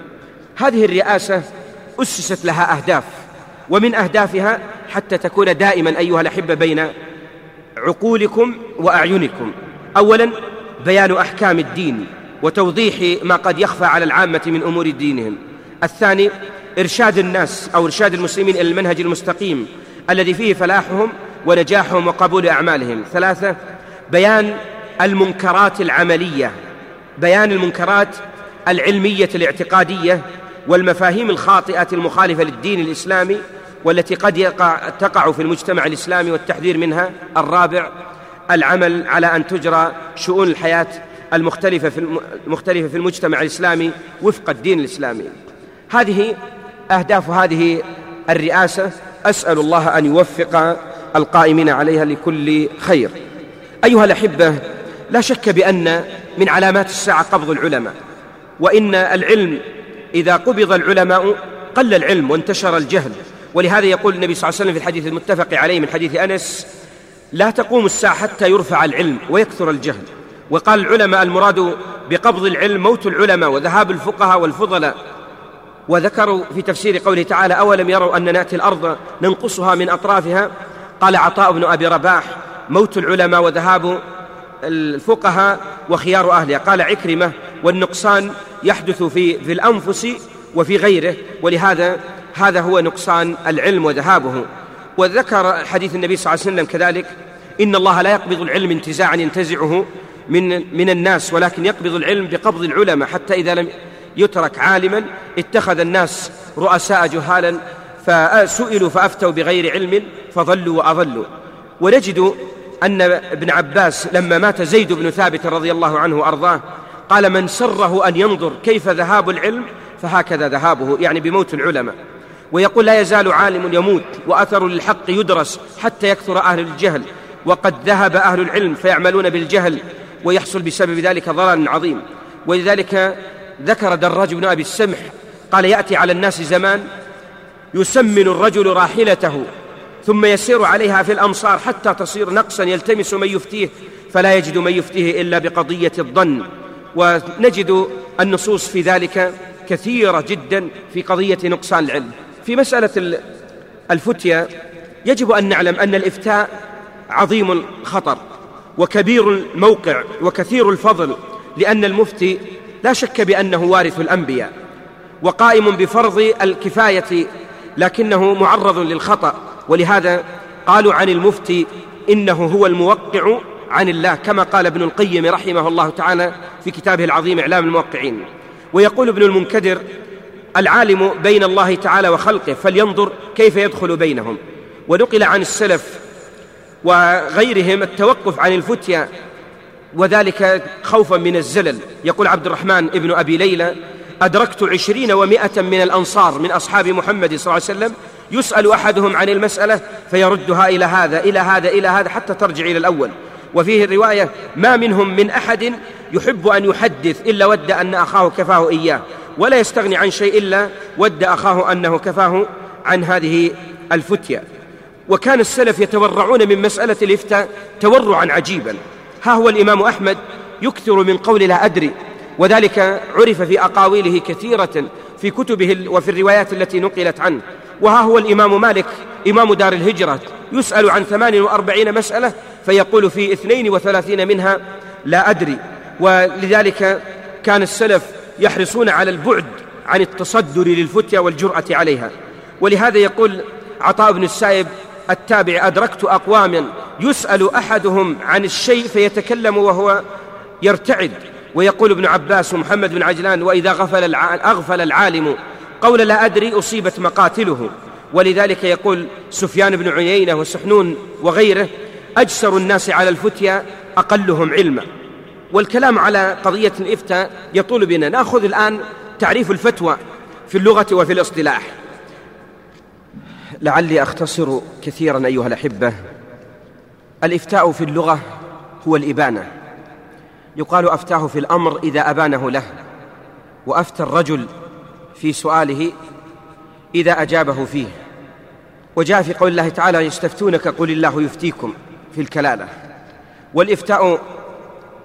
هذه الرئاسة أسست لها أهداف ومن أهدافها حتى تكون دائما أيها الأحبة بين عقولكم وأعينكم. أولا بيان أحكام الدين. وتوضيح ما قد يخفى على العامة من أمور دينهم. الثاني إرشاد الناس أو إرشاد المسلمين إلى المنهج المستقيم الذي فيه فلاحهم ونجاحهم وقبول أعمالهم. ثلاثة بيان المنكرات العملية بيان المنكرات العلمية الاعتقادية والمفاهيم الخاطئة المخالفة للدين الإسلامي والتي قد يقع تقع في المجتمع الإسلامي والتحذير منها. الرابع العمل على أن تجرى شؤون الحياة المختلفة في المختلفة في المجتمع الإسلامي وفق الدين الإسلامي. هذه أهداف هذه الرئاسة. أسأل الله أن يوفق القائمين عليها لكل خير. أيها الأحبة لا شك بأن من علامات الساعة قبض العلماء وإن العلم إذا قبض العلماء قل العلم وانتشر الجهل. ولهذا يقول النبي صلى الله عليه وسلم في الحديث المتفق عليه من حديث أنس لا تقوم الساعة حتى يرفع العلم ويكثر الجهل. وقال العلماء المراد بقبض العلم موت العلماء وذهاب الفقهاء والفضلاء. وذكروا في تفسير قوله تعالى أولم يروا أن نأتي الأرض ننقصها من أطرافها؟ قال عطاء بن أبي رباح موت العلماء وذهاب الفقهاء وخيار أهلها. قال عكرمة والنقصان يحدث في في الأنفس وفي غيره ولهذا هذا هو نقصان العلم وذهابه. وذكر حديث النبي صلى الله عليه وسلم كذلك إن الله لا يقبض العلم انتزاعا ينتزعه من من الناس ولكن يقبض العلم بقبض العلماء. حتى إذا لم يترك عالما اتخذ الناس رؤساء جهالا فسئلوا فأفتوا بغير علم فضلوا وأضلوا. ونجد أن ابن عباس لما مات زيد بن ثابت رضي الله عنه وأرضاه قال من سره أن ينظر كيف ذهاب العلم فهكذا ذهابه. يعني بموت العلماء. ويقول لا يزال عالم يموت وأثر للحق يدرس حتى يكثر أهل الجهل. وقد ذهب أهل العلم فيعملون بالجهل ويحصل بسبب ذلك ضرر عظيم. ولذلك ذكر دراج بن أبي السمح قال يأتي على الناس زمان يسمن الرجل راحلته ثم يسير عليها في الأمصار حتى تصير نقصا يلتمس من يفتيه فلا يجد من يفتيه إلا بقضية الظن. ونجد النصوص في ذلك كثيرة جدا في قضية نقصان العلم. في مسألة الفتية يجب أن نعلم أن الإفتاء عظيم الخطر وكبير الموقع وكثير الفضل لأن المفتي لا شك بأنه وارث الأنبياء وقائم بفرض الكفاية لكنه معرض للخطأ. ولهذا قالوا عن المفتي إنه هو الموقع عن الله كما قال ابن القيم رحمه الله تعالى في كتابه العظيم إعلام الموقعين. ويقول ابن المنكدر العالم بين الله تعالى وخلقه فلينظر كيف يدخل بينهم. ونقل عن السلف وغيرهم التوقف عن الفتيا وذلك خوفا من الزلل. يقول عبد الرحمن ابن أبي ليلى أدركت عشرين ومائة من الأنصار من أصحاب محمد صلى الله عليه وسلم يسأل أحدهم عن المسألة فيردها إلى هذا إلى هذا إلى هذا حتى ترجع إلى الأول. وفيه الرواية ما منهم من أحد يحب أن يحدث إلا ود أن أخاه كفاه إياه ولا يستغني عن شيء إلا ود أخاه أنه كفاه عن هذه الفتية. وكان السلف يتورعون من مسألة الإفتاء تورعا عجيبا. ها هو الإمام أحمد يكثر من قول لا أدري وذلك عرف في أقاويله كثيرة في كتبه وفي الروايات التي نقلت عنه. وها هو الإمام مالك إمام دار الهجرة يسأل عن ثمان وأربعين مسألة فيقول في اثنين وثلاثين منها لا أدري. ولذلك كان السلف يحرصون على البعد عن التصدر للفتية والجرأة عليها. ولهذا يقول عطاء بن السائب التابع أدركت أقواما يسأل أحدهم عن الشيء فيتكلم وهو يرتعد ويقول ابن عباس ومحمد بن عجلان وإذا غفل أغفل العالم قول لا أدري أصيبت مقاتله. ولذلك يقول سفيان بن عيينة وسحنون وغيره أجسر الناس على الفتيا أقلهم علما. والكلام على قضية الإفتاء يطول بنا. نأخذ الآن تعريف الفتوى في اللغة وفي الاصطلاح. لعلي أختصر كثيرا أيها الأحبة. الإفتاء في اللغة هو الإبانة. يقال أفتاه في الأمر إذا أبانه له وأفتى الرجل في سؤاله إذا أجابه فيه. وجاء في قول الله تعالى يستفتونك قل الله يفتيكم في الكلالة. والإفتاء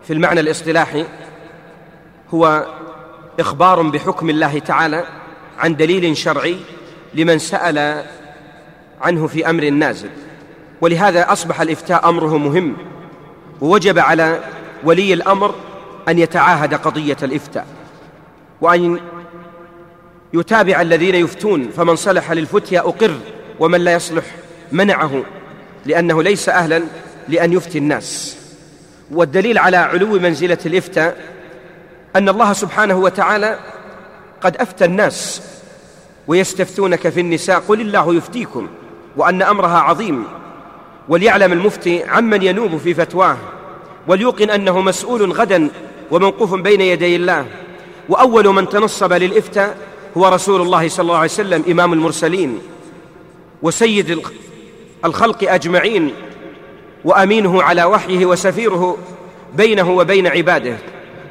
في المعنى الاصطلاحي هو إخبار بحكم الله تعالى عن دليل شرعي لمن سأل عنه في أمر نازل. ولهذا أصبح الإفتاء أمره مهم. ووجب على ولي الأمر أن يتعاهد قضية الإفتاء. وأن يتابع الذين يفتون. فمن صلح للفتيا أقر ومن لا يصلح منعه لأنه ليس أهلا لأن يفتي الناس. والدليل على علو منزلة الإفتاء أن الله سبحانه وتعالى قد أفتى الناس ويستفتونك في النساء. قل الله يفتيكم. وأن أمرها عظيم وليعلم المفتي عمن ينوب في فتواه وليوقن أنه مسؤول غدا وموقوف بين يدي الله. وأول من تنصب للإفتاء هو رسول الله صلى الله عليه وسلم إمام المرسلين وسيد الخلق أجمعين وأمينه على وحيه وسفيره بينه وبين عباده.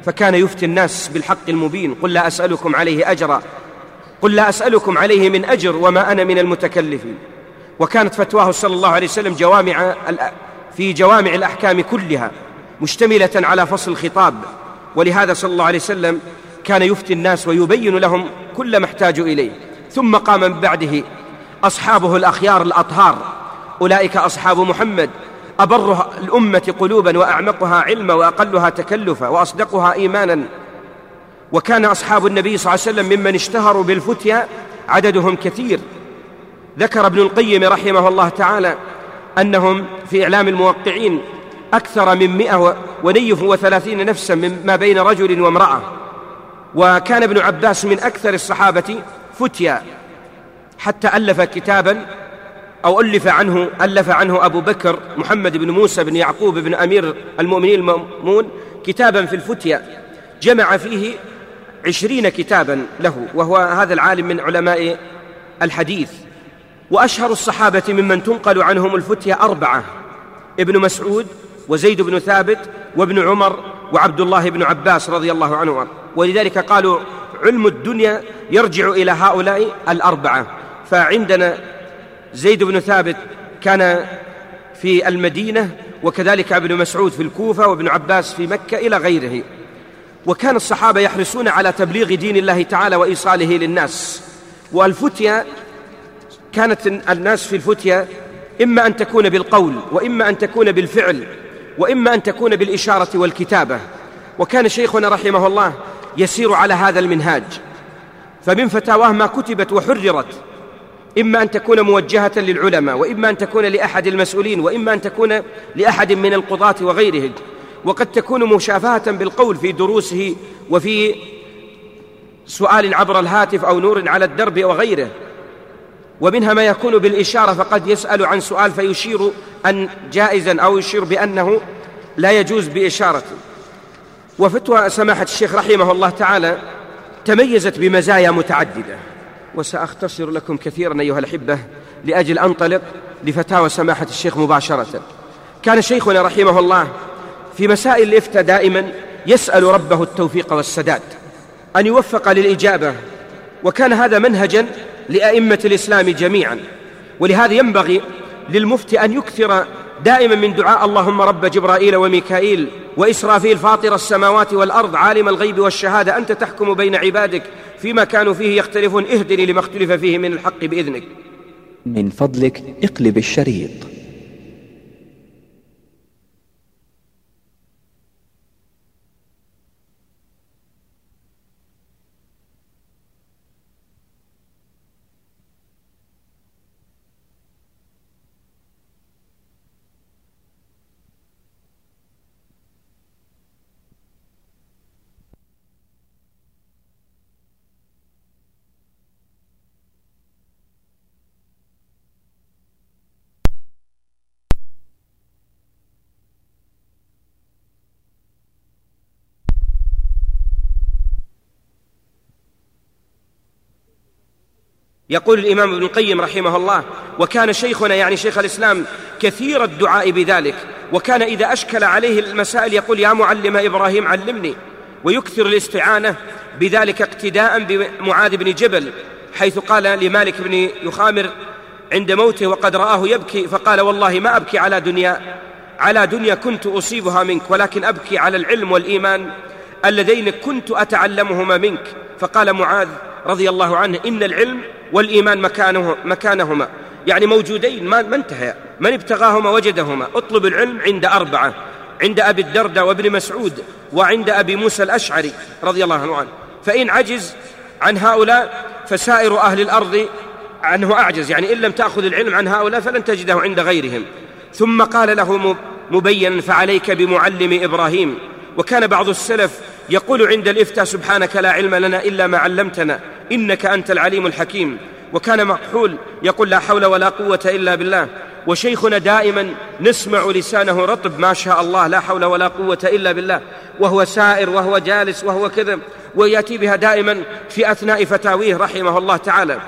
فكان يفتي الناس بالحق المبين قل لا أسألكم عليه أجرا قل لا أسألكم عليه من أجر وما أنا من المتكلفين. وكانت فتواه صلى الله عليه وسلم جوامع في جوامع الأحكام كلها مشتملة على فصل الخطاب. ولهذا صلى الله عليه وسلم كان يفتي الناس ويبين لهم كل ما احتاجوا إليه. ثم قام من بعده أصحابه الأخيار الأطهار. أولئك أصحاب محمد. أبرها الأمة قلوبا وأعمقها علما وأقلها تكلفا وأصدقها إيمانا. وكان أصحاب النبي صلى الله عليه وسلم ممن اشتهروا بالفتيا عددهم كثير. ذكر ابن القيم رحمه الله تعالى أنهم في إعلام الموقعين أكثر من مئة ونيف وثلاثين نفسا مما بين رجل وامرأة. وكان ابن عباس من أكثر الصحابة فتيا. حتى ألف كتابا أو ألف عنه ألف عنه أبو بكر محمد بن موسى بن يعقوب بن أمير المؤمنين المأمون كتابا في الفتيا. جمع فيه عشرين كتابا له وهو هذا العالم من علماء الحديث. وأشهر الصحابة ممن تنقل عنهم الفتيا أربعة ابن مسعود وزيد بن ثابت وابن عمر وعبد الله بن عباس رضي الله عنه ولذلك قالوا علم الدنيا يرجع إلى هؤلاء الأربعة. فعندنا زيد بن ثابت كان في المدينة وكذلك ابن مسعود في الكوفة وابن عباس في مكة إلى غيره. وكان الصحابة يحرصون على تبليغ دين الله تعالى وإيصاله للناس. والفتيا كانت الناس في الفتيا إما أن تكون بالقول وإما أن تكون بالفعل وإما أن تكون بالإشارة والكتابة. وكان شيخنا رحمه الله يسير على هذا المنهاج. فمن فتاواه ما كتبت وحررت إما أن تكون موجهة للعلماء وإما أن تكون لأحد المسؤولين وإما أن تكون لأحد من القضاة وغيره. وقد تكون مشافهة بالقول في دروسه وفي سؤال عبر الهاتف أو نور على الدرب وغيره. ومنها ما يكون بالإشارة فقد يسأل عن سؤال فيشير أن جائزا أو يشير بأنه لا يجوز بإشارة. وفتوى سماحة الشيخ رحمه الله تعالى تميزت بمزايا متعددة. وسأختصر لكم كثيرا أيها الأحبة لأجل أنطلق لفتاوى سماحة الشيخ مباشرة. كان شيخنا رحمه الله في مسائل الإفتاء دائما يسأل ربه التوفيق والسداد أن يوفق للإجابة وكان هذا منهجا لأئمة الإسلام جميعا. ولهذا ينبغي للمفتي أن يكثر دائما من دعاء اللهم رب جبرائيل وميكائيل وإسرافيل فاطر السماوات والأرض عالم الغيب والشهادة أنت تحكم بين عبادك فيما كانوا فيه يختلفون اهدني لما اختلف فيه من الحق بإذنك. من فضلك اقلب الشريط. يقول الإمام ابن القيم رحمه الله وكان شيخنا يعني شيخ الإسلام كثير الدعاء بذلك وكان إذا أشكل عليه المسائل يقول يا معلم إبراهيم علمني ويكثر الاستعانة بذلك اقتداء بمعاذ بن جبل حيث قال لمالك بن يخامر عند موته وقد رآه يبكي فقال والله ما أبكي على دنيا على دنيا كنت أصيبها منك ولكن أبكي على العلم والإيمان اللذين كنت أتعلمهما منك فقال معاذ رضي الله عنه إن العلم والإيمان مكانه مكانهما. يعني موجودين ما, انتهى. من ابتغاهما وجدهما. اطلب العلم عند أربعة. عند أبي الدرداء وابن مسعود وعند أبي موسى الأشعري رضي الله عنه. فإن عجز عن هؤلاء فسائر أهل الأرض عنه أعجز. يعني إن لم تأخذ العلم عن هؤلاء فلن تجده عند غيرهم. ثم قال له مبينا فعليك بمعلم إبراهيم. وكان بعض السلف يقول عند الإفتاء سبحانك لا علم لنا إلا ما علمتنا. إنك أنت العليم الحكيم. وكان مقحول يقول لا حول ولا قوة إلا بالله. وشيخنا دائما نسمع لسانه رطب ما شاء الله لا حول ولا قوة إلا بالله. وهو سائر وهو جالس وهو كذا ويأتي بها دائما في أثناء فتاويه رحمه الله تعالى.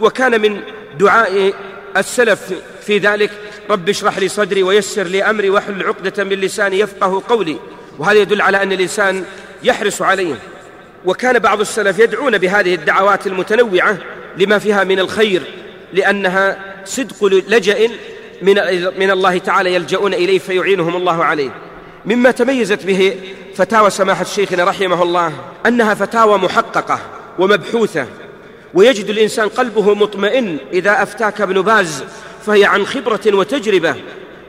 وكان من دعاء السلف في ذلك رب اشرح لي صدري ويسر لي أمري واحلل عقدة من لساني يفقه قولي. وهذا يدل على أن الإنسان يحرص عليه. وكان بعض السلف يدعون بهذه الدعوات المتنوعة لما فيها من الخير لأنها صدق لجأ من من الله تعالى يلجؤون إليه فيعينهم الله عليه. مما تميزت به فتاوى سماحة شيخنا رحمه الله أنها فتاوى محققة ومبحوثة ويجد الإنسان قلبه مطمئن إذا أفتاك ابن باز فهي عن خبرة وتجربة.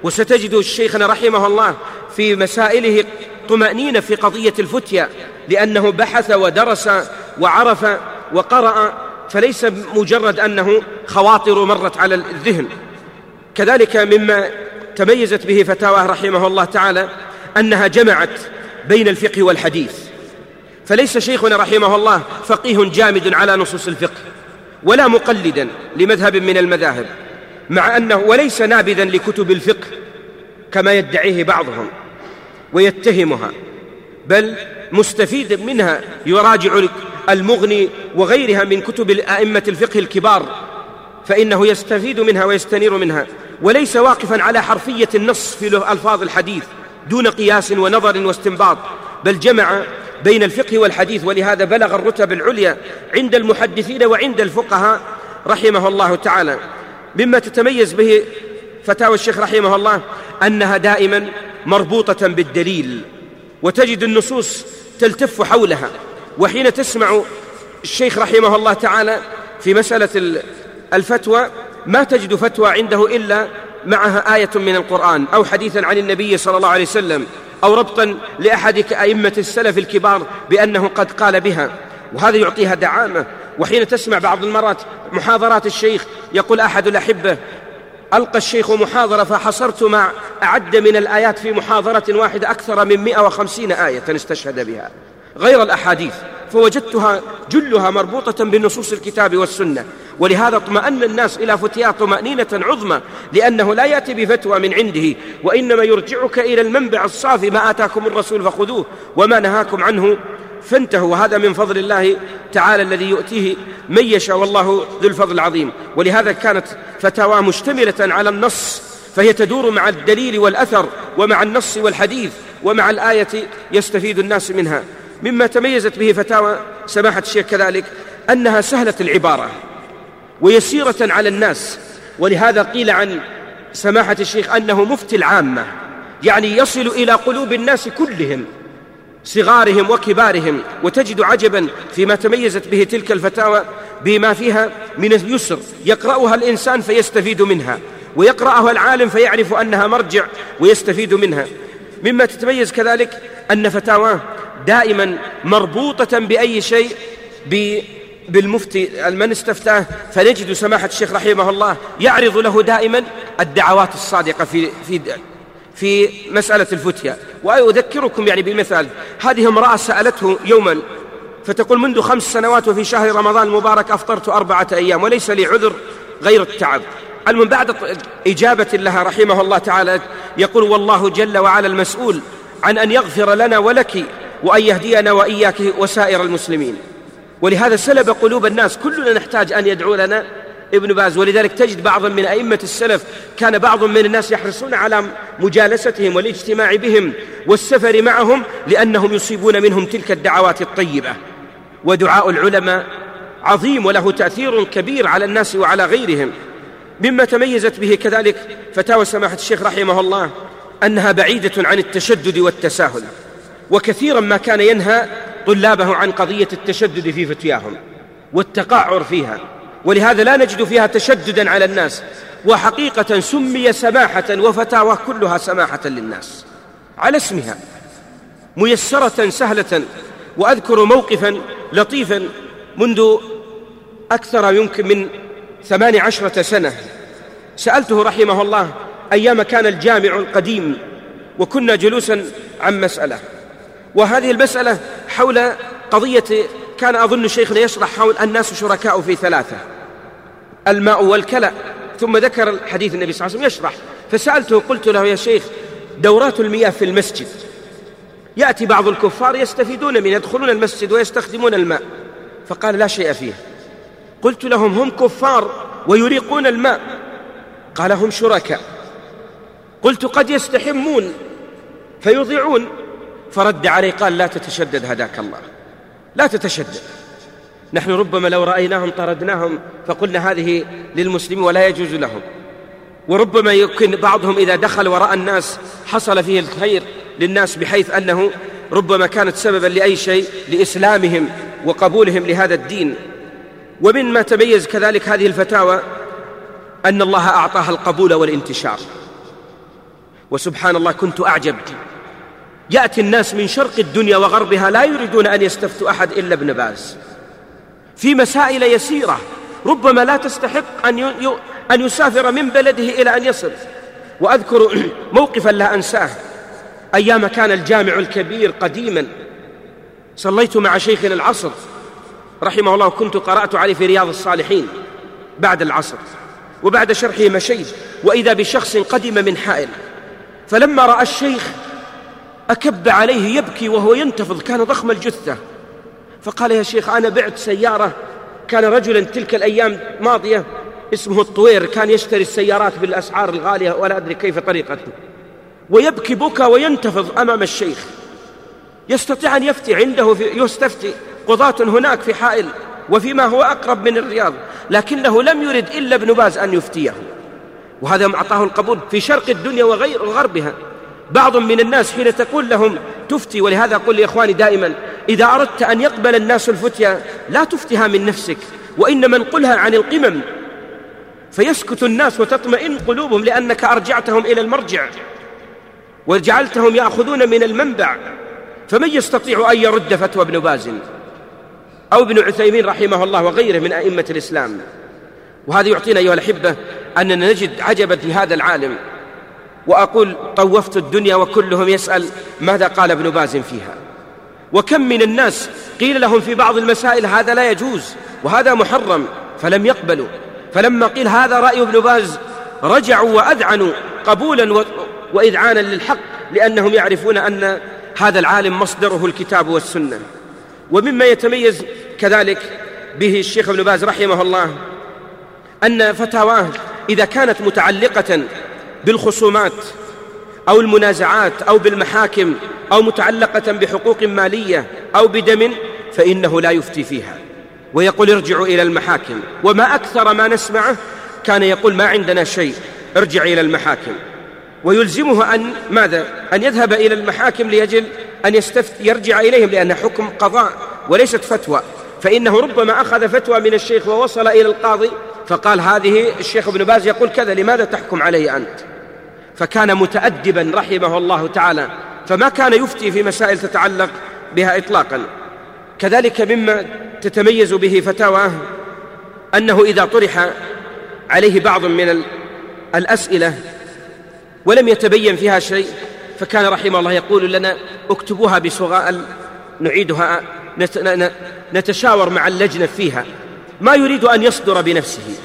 وستجد شيخنا رحمه الله في مسائله طمأنينة في قضية الفتية لأنه بحث ودرس وعرف وقرأ فليس مجرد أنه خواطر مرت على الذهن. كذلك مما تميزت به فتاواه رحمه الله تعالى أنها جمعت بين الفقه والحديث. فليس شيخنا رحمه الله فقيه جامد على نصوص الفقه ولا مقلدا لمذهب من المذاهب مع أنه وليس نابذا لكتب الفقه كما يدعيه بعضهم. ويتهمها بل مستفيد منها يراجع المغني وغيرها من كتب أئمة الفقه الكبار فإنه يستفيد منها ويستنير منها وليس واقفا على حرفية النص في ألفاظ الحديث دون قياس ونظر واستنباط بل جمع بين الفقه والحديث ولهذا بلغ الرتب العليا عند المحدثين وعند الفقهاء رحمه الله تعالى. مما تتميز به فتاوى الشيخ رحمه الله أنها دائما مربوطة بالدليل وتجد النصوص تلتف حولها. وحين تسمع الشيخ رحمه الله تعالى في مسألة الفتوى ما تجد فتوى عنده إلا معها آية من القرآن أو حديثا عن النبي صلى الله عليه وسلم أو ربطا لأحد أئمة السلف الكبار بأنه قد قال بها. وهذا يعطيها دعامة. وحين تسمع بعض المرات محاضرات الشيخ يقول أحد الأحبة ألقى الشيخ محاضرة فحصرت ما أعد من الآيات في محاضرة واحدة أكثر من 150 آية استشهد بها. غير الأحاديث فوجدتها جلها مربوطة بنصوص الكتاب والسنة. ولهذا اطمأن الناس إلى فتيا طمأنينة عظمى لأنه لا يأتي بفتوى من عنده. وإنما يرجعك إلى المنبع الصافي ما آتاكم الرسول فخذوه وما نهاكم عنه فانتهوا. وهذا من فضل الله تعالى الذي يؤتيه من يشاء. والله ذو الفضل العظيم. ولهذا كانت فتاوى مشتملة على النص فهي تدور مع الدليل والأثر ومع النص والحديث ومع الآية يستفيد الناس منها. مما تميزت به فتاوى سماحة الشيخ كذلك أنها سهلة العبارة ويسيرة على الناس. ولهذا قيل عن سماحة الشيخ أنه مفتي العامة يعني يصل إلى قلوب الناس كلهم. صغارهم وكبارهم وتجد عجبا فيما تميزت به تلك الفتاوى بما فيها من اليسر. يقرأها الإنسان فيستفيد منها ويقرأها العالم فيعرف أنها مرجع ويستفيد منها. مما تتميز كذلك أن فتاواه دائما مربوطة بأي شيء بالمفتي من استفتاه. فنجد سماحة الشيخ رحمه الله يعرض له دائما الدعوات الصادقة في في في مسألة الفتية. وأذكركم يعني بمثال هذه امرأة سألته يوما فتقول منذ خمس سنوات وفي شهر رمضان المبارك أفطرت أربعة أيام وليس لي عذر غير التعب. المهم بعد إجابة لها رحمه الله تعالى يقول والله جل وعلا المسؤول عن أن يغفر لنا ولك وأن يهدينا وإياك وسائر المسلمين. ولهذا سلب قلوب الناس كلنا نحتاج أن يدعو لنا ابن باز. ولذلك تجد بعضا من أئمة السلف كان بعض من الناس يحرصون على مجالستهم والاجتماع بهم والسفر معهم لأنهم يصيبون منهم تلك الدعوات الطيبة. ودعاء العلماء عظيم وله تأثير كبير على الناس وعلى غيرهم. مما تميزت به كذلك فتاوى سماحة الشيخ رحمه الله أنها بعيدة عن التشدد والتساهل وكثيرا ما كان ينهى طلابه عن قضية التشدد في فتياهم والتقعر فيها. ولهذا لا نجد فيها تشددا على الناس وحقيقة سمي سماحة وفتاوى كلها سماحة للناس على اسمها ميسرة سهلة وأذكر موقفا لطيفا منذ أكثر يمكن من ثمان عشرة سنة سألته رحمه الله أيام كان الجامع القديم وكنا جلوسا عن مسألة وهذه المسألة حول قضية كان أظن شيخنا يشرح حول الناس شركاء في ثلاثة. الماء والكلى. ثم ذكر حديث النبي صلى الله عليه وسلم يشرح. فسألته قلت له يا شيخ دورات المياه في المسجد. يأتي بعض الكفار يستفيدون من يدخلون المسجد ويستخدمون الماء. فقال لا شيء فيه. قلت لهم هم كفار ويريقون الماء. قال هم شركاء. قلت قد يستحمون فيضيعون. فرد علي قال لا تتشدد هداك الله. لا تتشدد. نحن ربما لو رأيناهم طردناهم فقلنا هذه للمسلمين ولا يجوز لهم. وربما يمكن بعضهم إذا دخل وراء الناس حصل فيه الخير للناس بحيث أنه ربما كانت سببا لأي شيء لإسلامهم وقبولهم لهذا الدين. ومن ما تميز كذلك هذه الفتاوى أن الله أعطاها القبول والانتشار. وسبحان الله كنت أعجب. يأتي الناس من شرق الدنيا وغربها لا يريدون أن يستفتوا أحد إلا ابن باز. في مسائل يسيرة ربما لا تستحق أن أن يسافر من بلده إلى أن يصل. وأذكر موقفا لا أنساه. أيام كان الجامع الكبير قديما. صليت مع شيخنا العصر. رحمه الله كنت قرأت عليه في رياض الصالحين بعد العصر. وبعد شرحه مشيت وإذا بشخص قدم من حائل. فلما رأى الشيخ أكب عليه يبكي وهو ينتفض كان ضخم الجثة. فقال يا شيخ أنا بعت سيارة كان رجلا تلك الأيام ماضية اسمه الطوير كان يشتري السيارات بالأسعار الغالية ولا أدري كيف طريقته. ويبكي بكى وينتفض أمام الشيخ. يستطيع أن يفتي عنده في يستفتي. قضاة هناك في حائل وفيما هو أقرب من الرياض لكنه لم يرد إلا ابن باز أن يفتيه. وهذا أعطاه القبول في شرق الدنيا وغير وغربها. بعض من الناس حين تقول لهم تفتي ولهذا أقول لإخواني دائما إذا أردت أن يقبل الناس الفتيا لا تفتها من نفسك وإنما انقلها عن القمم. فيسكت الناس وتطمئن قلوبهم لأنك أرجعتهم إلى المرجع وجعلتهم يأخذون من المنبع. فمن يستطيع أن يرد فتوى ابن باز أو ابن عثيمين رحمه الله وغيره من أئمة الإسلام؟ وهذا يعطينا أيها الأحبة أننا نجد عجبا في هذا العالم. وأقول طوفت الدنيا وكلهم يسأل ماذا قال ابن باز فيها. وكم من الناس قيل لهم في بعض المسائل هذا لا يجوز وهذا محرم فلم يقبلوا. فلما قيل هذا رأي ابن باز رجعوا وأذعنوا قبولا وإذعانا للحق لأنهم يعرفون أن هذا العالم مصدره الكتاب والسنة. ومما يتميز كذلك به الشيخ ابن باز رحمه الله أن فتاواه إذا كانت متعلقة بالخصومات أو المنازعات أو بالمحاكم أو متعلقة بحقوق مالية أو بدم فإنه لا يفتي فيها. ويقول ارجعوا إلى المحاكم. وما أكثر ما نسمعه كان يقول ما عندنا شيء ارجع إلى المحاكم. ويلزمه أن ماذا؟ أن يذهب إلى المحاكم ليجل أن يستفت يرجع إليهم لأنها حكم قضاء وليست فتوى. فإنه ربما أخذ فتوى من الشيخ ووصل إلى القاضي فقال هذه الشيخ ابن باز يقول كذا لماذا تحكم علي أنت؟ فكان متأدبا رحمه الله تعالى فما كان يفتي في مسائل تتعلق بها إطلاقا. كذلك مما تتميز به فتاواه أنه إذا طرح عليه بعض من الأسئلة ولم يتبين فيها شيء فكان رحمه الله يقول لنا اكتبوها بصغاء نعيدها نتشاور مع اللجنة فيها. ما يريد أن يصدر بنفسه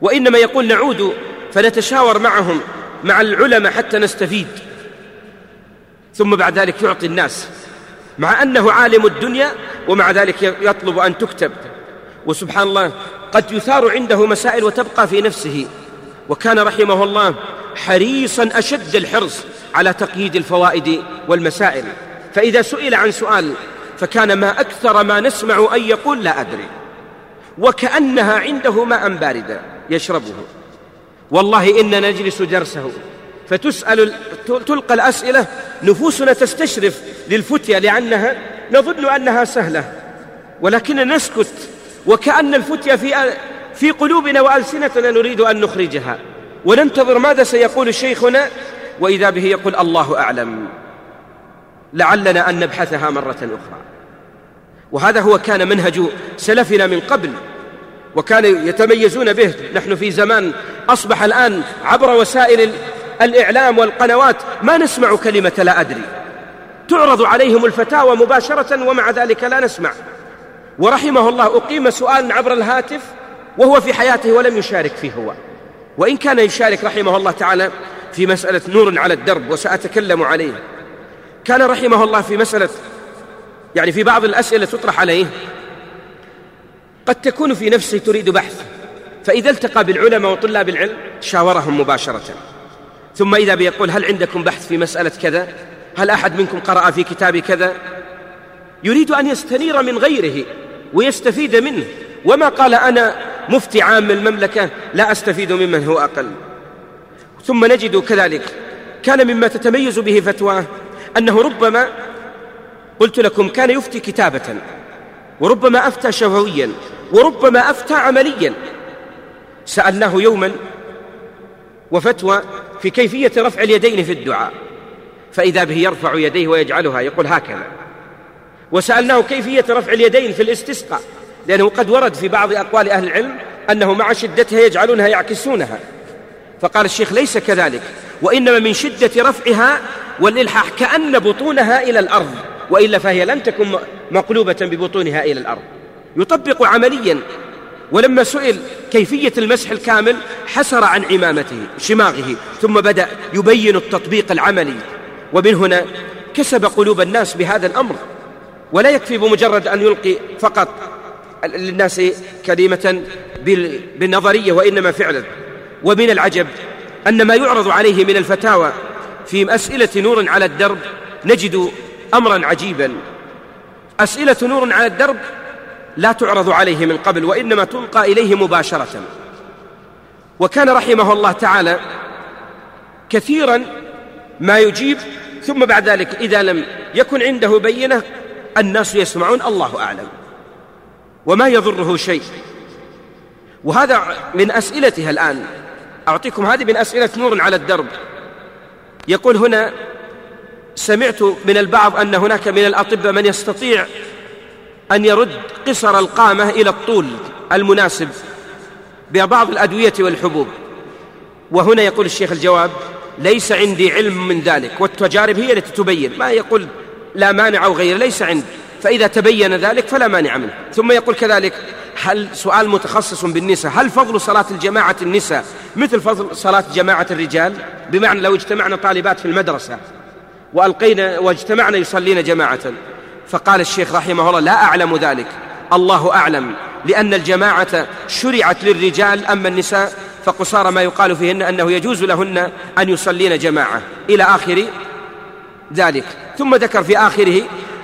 وإنما يقول نعود فنتشاور معهم مع العلماء حتى نستفيد. ثم بعد ذلك يعطي الناس مع أنه عالم الدنيا ومع ذلك يطلب أن تكتب. وسبحان الله قد يثار عنده مسائل وتبقى في نفسه. وكان رحمه الله حريصا أشد الحرص على تقييد الفوائد والمسائل. فإذا سئل عن سؤال فكان ما أكثر ما نسمع أن يقول لا أدري. وكأنها عنده ماء باردا يشربه. والله إننا نجلس درسه فتسأل تلقى الأسئلة نفوسنا تستشرف للفتية لأنها نظن أنها سهلة. ولكننا نسكت وكأن الفتية في في قلوبنا وألسنتنا نريد أن نخرجها. وننتظر ماذا سيقول شيخنا؟ وإذا به يقول الله أعلم. لعلنا أن نبحثها مرة أخرى. وهذا هو كان منهج سلفنا من قبل. وكانوا يتميزون به. نحن في زمان أصبح الآن عبر وسائل الإعلام والقنوات ما نسمع كلمة لا أدري. تعرض عليهم الفتاوى مباشرة ومع ذلك لا نسمع. ورحمه الله أقيم سؤال عبر الهاتف وهو في حياته ولم يشارك فيه هو. وإن كان يشارك رحمه الله تعالى في مسألة نور على الدرب وسأتكلم عليه. كان رحمه الله في مسألة يعني في بعض الأسئلة تطرح عليه. قد تكون في نفسه تريد بحث. فإذا التقى بالعلماء وطلاب العلم شاورهم مباشرة. ثم إذا بيقول هل عندكم بحث في مسألة كذا؟ هل أحد منكم قرأ في كتاب كذا؟ يريد أن يستنير من غيره ويستفيد منه. وما قال أنا مفتي عام المملكة لا أستفيد ممن هو أقل. ثم نجد كذلك. كان مما تتميز به فتواه أنه ربما قلت لكم كان يفتي كتابة. وربما أفتى شفويا. وربما أفتى عمليا. سألناه يوما وفتوى في كيفية رفع اليدين في الدعاء. فإذا به يرفع يديه ويجعلها يقول هكذا. وسألناه كيفية رفع اليدين في الاستسقاء لأنه قد ورد في بعض أقوال أهل العلم أنه مع شدتها يجعلونها يعكسونها. فقال الشيخ ليس كذلك وإنما من شدة رفعها والإلحاح كأن بطونها إلى الأرض وإلا فهي لن تكن مقلوبة ببطونها إلى الأرض. يطبق عمليا. ولما سئل كيفية المسح الكامل حسر عن عمامته شماغه ثم بدأ يبين التطبيق العملي. ومن هنا كسب قلوب الناس بهذا الأمر. ولا يكفي بمجرد أن يلقي فقط للناس كلمة بالنظرية وإنما فعلا. ومن العجب أن ما يعرض عليه من الفتاوى في أسئلة نور على الدرب نجد أمرا عجيبا. أسئلة نور على الدرب لا تعرض عليه من قبل وإنما تلقى إليه مباشرة. وكان رحمه الله تعالى كثيرا ما يجيب ثم بعد ذلك إذا لم يكن عنده بينة الناس يسمعون الله أعلم وما يضره شيء. وهذا من أسئلتها الآن. أعطيكم هذه من أسئلة نور على الدرب. يقول هنا سمعت من البعض أن هناك من الأطباء من يستطيع أن يرد قصر القامة إلى الطول المناسب ببعض الأدوية والحبوب. وهنا يقول الشيخ الجواب ليس عندي علم من ذلك والتجارب هي التي تبين. ما يقول لا مانع أو غيره ليس عندي. فإذا تبين ذلك فلا مانع منه. ثم يقول كذلك هل سؤال متخصص بالنساء هل فضل صلاة الجماعة النساء مثل فضل صلاة جماعة الرجال؟ بمعنى لو اجتمعنا طالبات في المدرسة وألقينا واجتمعنا يصلين جماعة فقال الشيخ رحمه الله لا أعلم ذلك. الله أعلم. لأن الجماعة شرعت للرجال أما النساء فقصار ما يقال فيهن أنه يجوز لهن أن يصلين جماعة. إلى آخر ذلك. ثم ذكر في آخره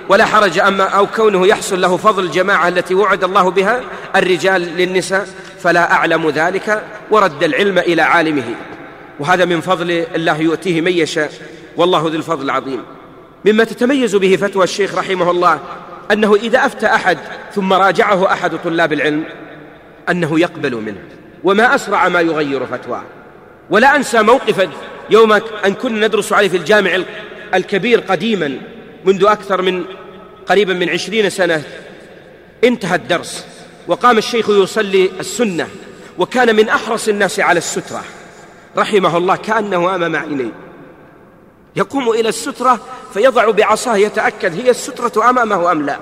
ولا حرج أما أو كونه يحصل له فضل الجماعة التي وعد الله بها الرجال للنساء فلا أعلم ذلك ورد العلم إلى عالمه. وهذا من فضل الله يؤتيه من يشاء. والله ذو الفضل العظيم. مما تتميز به فتوى الشيخ رحمه الله أنه إذا أفتى أحد ثم راجعه أحد طلاب العلم أنه يقبل منه وما أسرع ما يغير فتواه ولا أنسى موقفا يوم أن كنا ندرس عليه في الجامع الكبير قديما منذ أكثر من قريبا من عشرين سنة. انتهى الدرس وقام الشيخ يصلي السنة وكان من أحرص الناس على السترة. رحمه الله كأنه أمام عينيه. يقوم إلى السترة فيضع بعصاه يتأكد هي السترة أمامه أم لا.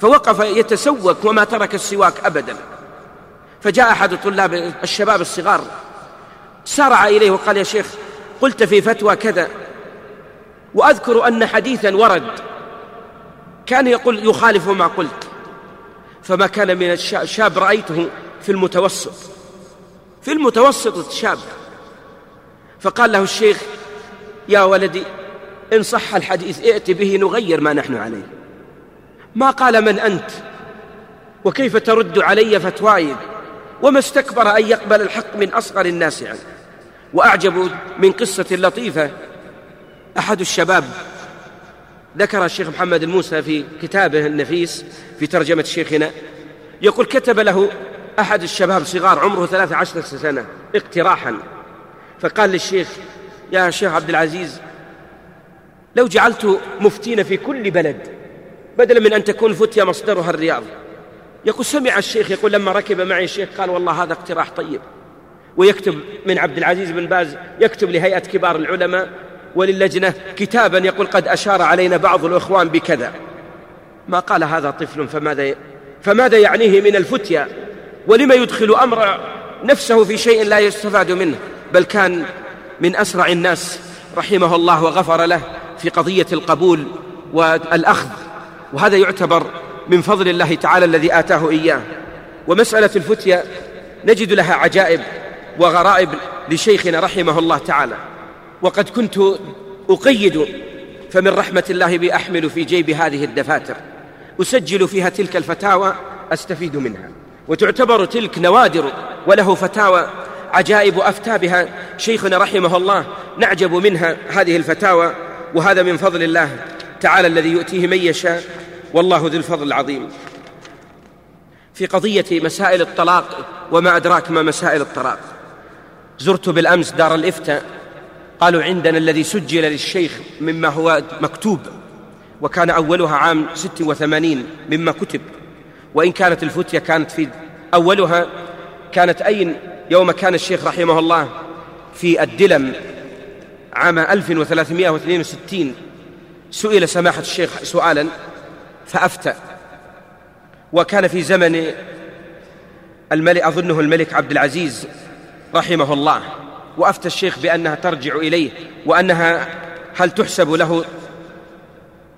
فوقف يتسوك وما ترك السواك أبدا. فجاء أحد طلاب الشباب الصغار سارع إليه وقال يا شيخ قلت في فتوى كذا وأذكر أن حديثا ورد. كان يقول يخالف ما قلت. فما كان من الشاب رأيته في المتوسط. في المتوسط شاب. فقال له الشيخ يا ولدي إن صح الحديث ائت به نغير ما نحن عليه. ما قال من أنت؟ وكيف ترد علي فتواي؟ وما استكبر أن يقبل الحق من أصغر الناس عنه؟ وأعجب من قصة لطيفة أحد الشباب ذكر الشيخ محمد الموسى في كتابه النفيس في ترجمة شيخنا يقول كتب له أحد الشباب صغار عمره ثلاثة عشرة سنة اقتراحا فقال للشيخ يا شيخ عبد العزيز لو جعلت مفتين في كل بلد بدلا من أن تكون فتية مصدرها الرياض. يقول سمع الشيخ يقول لما ركب معي الشيخ قال والله هذا اقتراح طيب. ويكتب من عبد العزيز بن باز يكتب لهيئة كبار العلماء وللجنة كتابا يقول قد أشار علينا بعض الإخوان بكذا. ما قال هذا طفل فماذا فماذا يعنيه من الفتيا؟ ولما يدخل أمر نفسه في شيء لا يستفاد منه بل كان من أسرع الناس رحمه الله وغفر له في قضية القبول والأخذ. وهذا يعتبر من فضل الله تعالى الذي آتاه إياه. ومسألة الفتية نجد لها عجائب وغرائب لشيخنا رحمه الله تعالى. وقد كنت أقيد فمن رحمة الله بي أحمل في جيب هذه الدفاتر. أسجل فيها تلك الفتاوى أستفيد منها. وتعتبر تلك نوادر وله فتاوى عجائب أفتى بها شيخنا رحمه الله. نعجب منها هذه الفتاوى وهذا من فضل الله تعالى الذي يؤتيه من يشاء. والله ذو الفضل العظيم. في قضية مسائل الطلاق وما أدراك ما مسائل الطلاق. زرت بالأمس دار الإفتاء. قالوا عندنا الذي سجل للشيخ مما هو مكتوب وكان أولها عام ست وثمانين مما كتب. وإن كانت الفتية كانت في أولها كانت أين؟ يوم كان الشيخ رحمه الله في الدلم عام 1362 سئل سماحة الشيخ سؤالا فأفتى. وكان في زمن الملك أظنه الملك عبد العزيز رحمه الله وأفتى الشيخ بأنها ترجع إليه وأنها هل تحسب له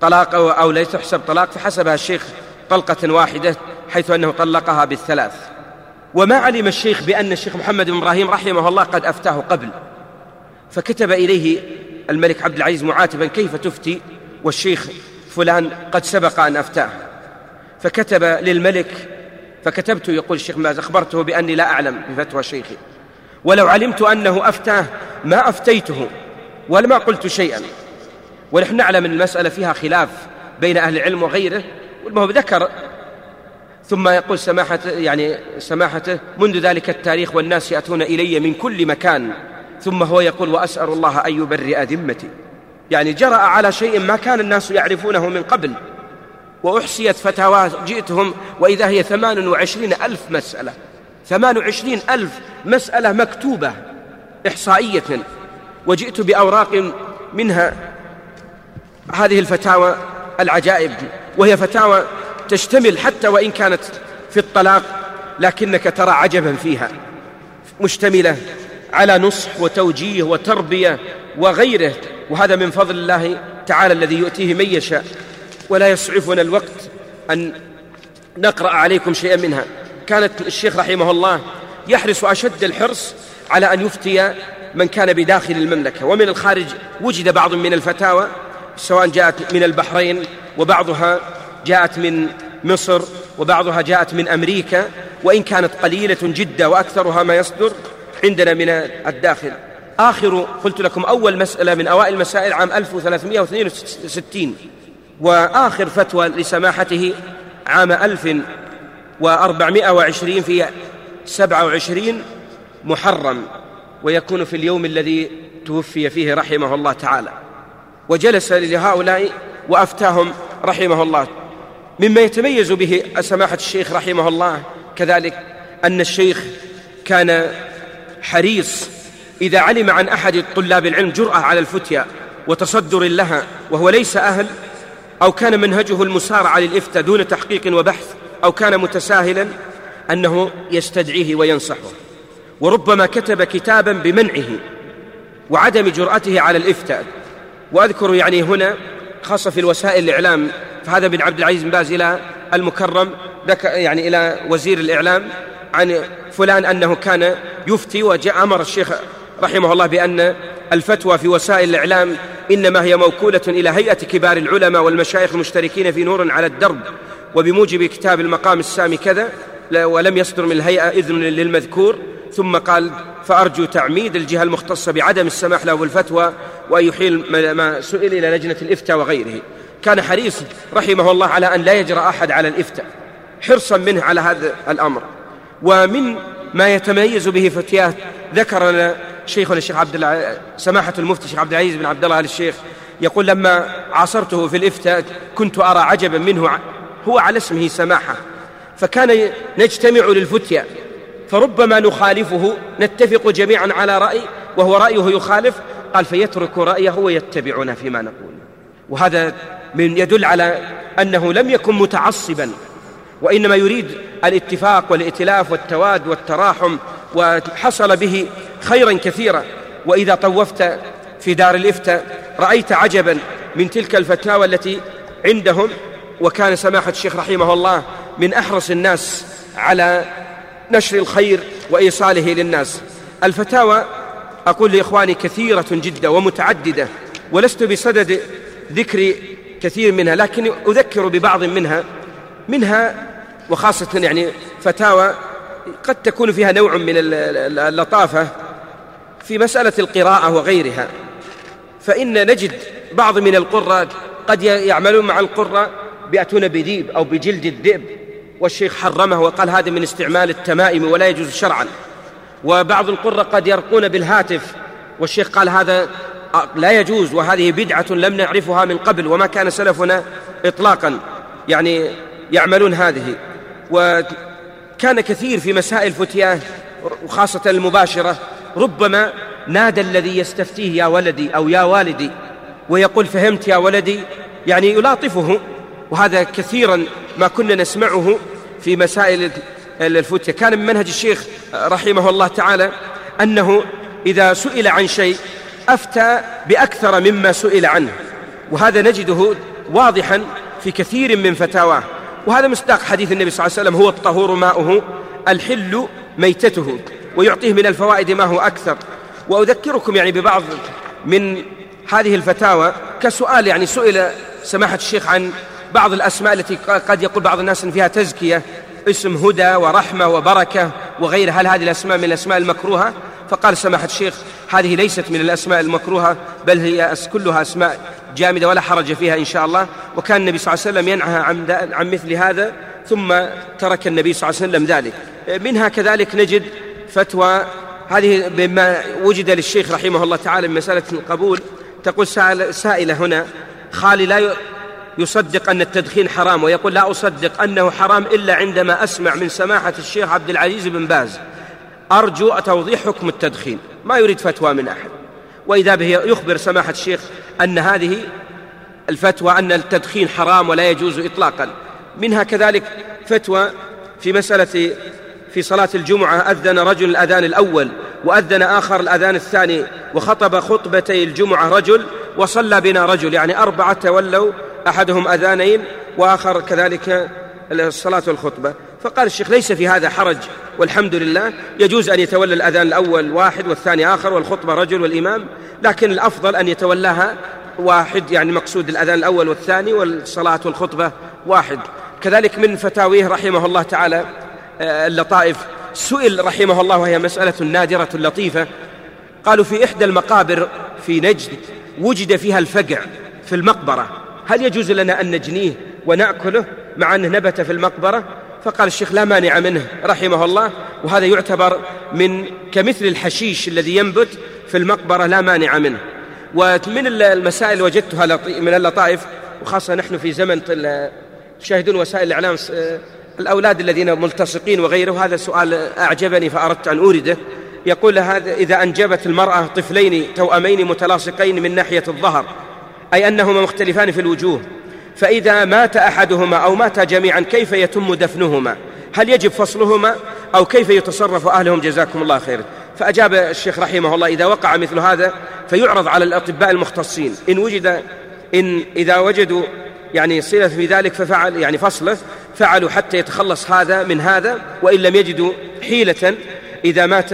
طلاق أو لا تحسب طلاق فحسبها الشيخ طلقة واحدة حيث أنه طلقها بالثلاث. وما علم الشيخ بأن الشيخ محمد بن إبراهيم رحمه الله قد أفتاه قبل. فكتب إليه الملك عبد العزيز معاتبا كيف تفتي؟ والشيخ فلان قد سبق أن أفتاه. فكتب للملك فكتبت يقول الشيخ ماز أخبرته بأني لا أعلم بفتوى شيخي. ولو علمت أنه أفتاه ما أفتيته ولما قلت شيئا. ونحن نعلم أن المسألة فيها خلاف بين أهل العلم وغيره هو ذكر ثم يقول سماحة يعني سماحته منذ ذلك التاريخ والناس يأتون إلي من كل مكان. ثم هو يقول وأسأل الله أن يبرئ ذمتي. يعني جرأ على شيء ما كان الناس يعرفونه من قبل. وأحصيت فتاوى جئتهم وإذا هي ثمان وعشرين ألف مسألة. ثمان وعشرين ألف مسألة مكتوبة إحصائية. وجئت بأوراق منها هذه الفتاوى العجائب. وهي فتاوى تشتمل حتى وإن كانت في الطلاق لكنك ترى عجبا فيها مشتملة على نصح وتوجيه وتربية وغيره. وهذا من فضل الله تعالى الذي يؤتيه من يشاء. ولا يسعفنا الوقت أن نقرأ عليكم شيئا منها. كانت الشيخ رحمه الله يحرص أشد الحرص على أن يفتي من كان بداخل المملكة. ومن الخارج وجد بعض من الفتاوى سواء جاءت من البحرين وبعضها جاءت من مصر وبعضها جاءت من أمريكا وإن كانت قليلة جدا وأكثرها ما يصدر عندنا من الداخل. آخر قلت لكم أول مسألة من أوائل المسائل عام 1362 وآخر فتوى لسماحته عام 1420 في 27 محرم ويكون في اليوم الذي توفي فيه رحمه الله تعالى. وجلس لهؤلاء وأفتاهم رحمه الله مما يتميز به سماحة الشيخ رحمه الله كذلك أن الشيخ كان حريص إذا علم عن أحد طلاب العلم جرأة على الفتيا وتصدر لها وهو ليس أهل أو كان منهجه المسارعة للإفتاء دون تحقيق وبحث أو كان متساهلا أنه يستدعيه وينصحه. وربما كتب كتابا بمنعه وعدم جرأته على الإفتاء. وأذكر يعني هنا خاصة في الوسائل الإعلام فهذا بن عبد العزيز بن باز إلى المكرم يعني إلى وزير الإعلام عن فلان أنه كان يفتي وجاء أمر الشيخ رحمه الله بأن الفتوى في وسائل الإعلام إنما هي موكولة إلى هيئة كبار العلماء والمشايخ المشتركين في نور على الدرب وبموجب كتاب المقام السامي كذا ولم يصدر من الهيئة إذن للمذكور ثم قال فأرجو تعميد الجهة المختصة بعدم السماح له بالفتوى وأن يحيل ما سئل إلى لجنة الإفتاء وغيره. كان حريص رحمه الله على أن لا يجرى أحد على الإفتاء حرصا منه على هذا الأمر. ومن ما يتميز به فتيات ذكر لنا شيخنا الشيخ عبد الله سماحة المفتي الشيخ عبد العزيز بن عبد الله آل الشيخ يقول لما عاصرته في الإفتاء كنت أرى عجبا منه هو على اسمه سماحة فكان نجتمع للفتيا فربما نخالفه نتفق جميعا على رأي وهو رأيه يخالف قال فيترك رأيه ويتبعنا فيما نقول. وهذا من يدل على أنه لم يكن متعصبا وإنما يريد الاتفاق والائتلاف والتواد والتراحم وحصل به خيرا كثيرا. وإذا طوفت في دار الإفتاء رأيت عجبا من تلك الفتاوى التي عندهم. وكان سماحة الشيخ رحمه الله من أحرص الناس على نشر الخير وإيصاله للناس. الفتاوى أقول لإخواني كثيرة جدا ومتعددة ولست بصدد ذكر كثير منها لكن أذكر ببعض منها منها وخاصة يعني فتاوى قد تكون فيها نوع من اللطافة في مسألة القراءة وغيرها. فإن نجد بعض من القراء قد يعملون مع القراء بيأتون بديب أو بجلد الذئب والشيخ حرمه وقال هذا من استعمال التمائم ولا يجوز شرعا. وبعض القراء قد يرقون بالهاتف والشيخ قال هذا لا يجوز وهذه بدعة لم نعرفها من قبل وما كان سلفنا إطلاقا. يعني يعملون هذه. وكان كثير في مسائل فتياه وخاصة المباشرة. ربما نادى الذي يستفتيه يا ولدي أو يا والدي ويقول فهمت يا ولدي يعني يلاطفه. وهذا كثيرا ما كنا نسمعه في مسائل الفتية. كان من منهج الشيخ رحمه الله تعالى أنه إذا سئل عن شيء أفتى بأكثر مما سئل عنه وهذا نجده واضحا في كثير من فتاواه. وهذا مصداق حديث النبي صلى الله عليه وسلم هو الطهور ماؤه الحل ميتته ويعطيه من الفوائد ما هو أكثر. وأذكركم يعني ببعض من هذه الفتاوى كسؤال يعني سئل سماحة الشيخ عن بعض الأسماء التي قد يقول بعض الناس إن فيها تزكية اسم هدى ورحمة وبركة وغيرها. هل هذه الأسماء من الأسماء المكروهة؟ فقال سماحة الشيخ هذه ليست من الأسماء المكروهة بل هي كلها أسماء جامدة ولا حرج فيها إن شاء الله. وكان النبي صلى الله عليه وسلم ينهى عن, عن مثل هذا ثم ترك النبي صلى الله عليه وسلم ذلك. منها كذلك نجد فتوى هذه بما وجد للشيخ رحمه الله تعالى من مسألة القبول. تقول سائلة هنا خالي لا يصدق أن التدخين حرام ويقول لا أصدق أنه حرام إلا عندما أسمع من سماحة الشيخ عبد العزيز بن باز. أرجو توضيح حكم التدخين ما يريد فتوى من أحد. وإذا به يخبر سماحة الشيخ أن هذه الفتوى أن التدخين حرام ولا يجوز إطلاقا. منها كذلك فتوى في مسألة في صلاة الجمعة أذن رجل الأذان الأول وأذن آخر الأذان الثاني وخطب خطبتي الجمعة رجل وصلى بنا رجل يعني أربعة تولوا أحدهم أذانين وآخر كذلك الصلاة والخطبة. فقال الشيخ ليس في هذا حرج والحمد لله يجوز أن يتولى الأذان الأول واحد والثاني آخر والخطبة رجل والإمام لكن الأفضل أن يتولاها واحد يعني مقصود الأذان الأول والثاني والصلاة والخطبة واحد. كذلك من فتاويه رحمه الله تعالى آه، اللطائف سئل رحمه الله وهي مسألة نادرة لطيفة. قالوا في إحدى المقابر في نجد وجد فيها الفقع في المقبرة هل يجوز لنا أن نجنيه ونأكله مع أنه نبت في المقبرة؟ فقال الشيخ لا مانع منه رحمه الله وهذا يعتبر من كمثل الحشيش الذي ينبت في المقبرة لا مانع منه. ومن المسائل وجدتها من اللطائف وخاصة نحن في زمن تشاهدون وسائل الإعلام الأولاد الذين ملتصقين وغيره هذا سؤال أعجبني فأردت أن أورده. يقول هذا إذا أنجبت المرأة طفلين توأمين متلاصقين من ناحية الظهر أي أنهما مختلفان في الوجوه فإذا مات أحدهما أو مات جميعا كيف يتم دفنهما؟ هل يجب فصلهما؟ أو كيف يتصرف أهلهم؟ جزاكم الله خيرا. فأجاب الشيخ رحمه الله إذا وقع مثل هذا فيعرض على الأطباء المختصين. إن وجد إن إذا وجدوا يعني صلة في ذلك ففعل يعني فصله فعلوا حتى يتخلص هذا من هذا وإن لم يجدوا حيلة إذا مات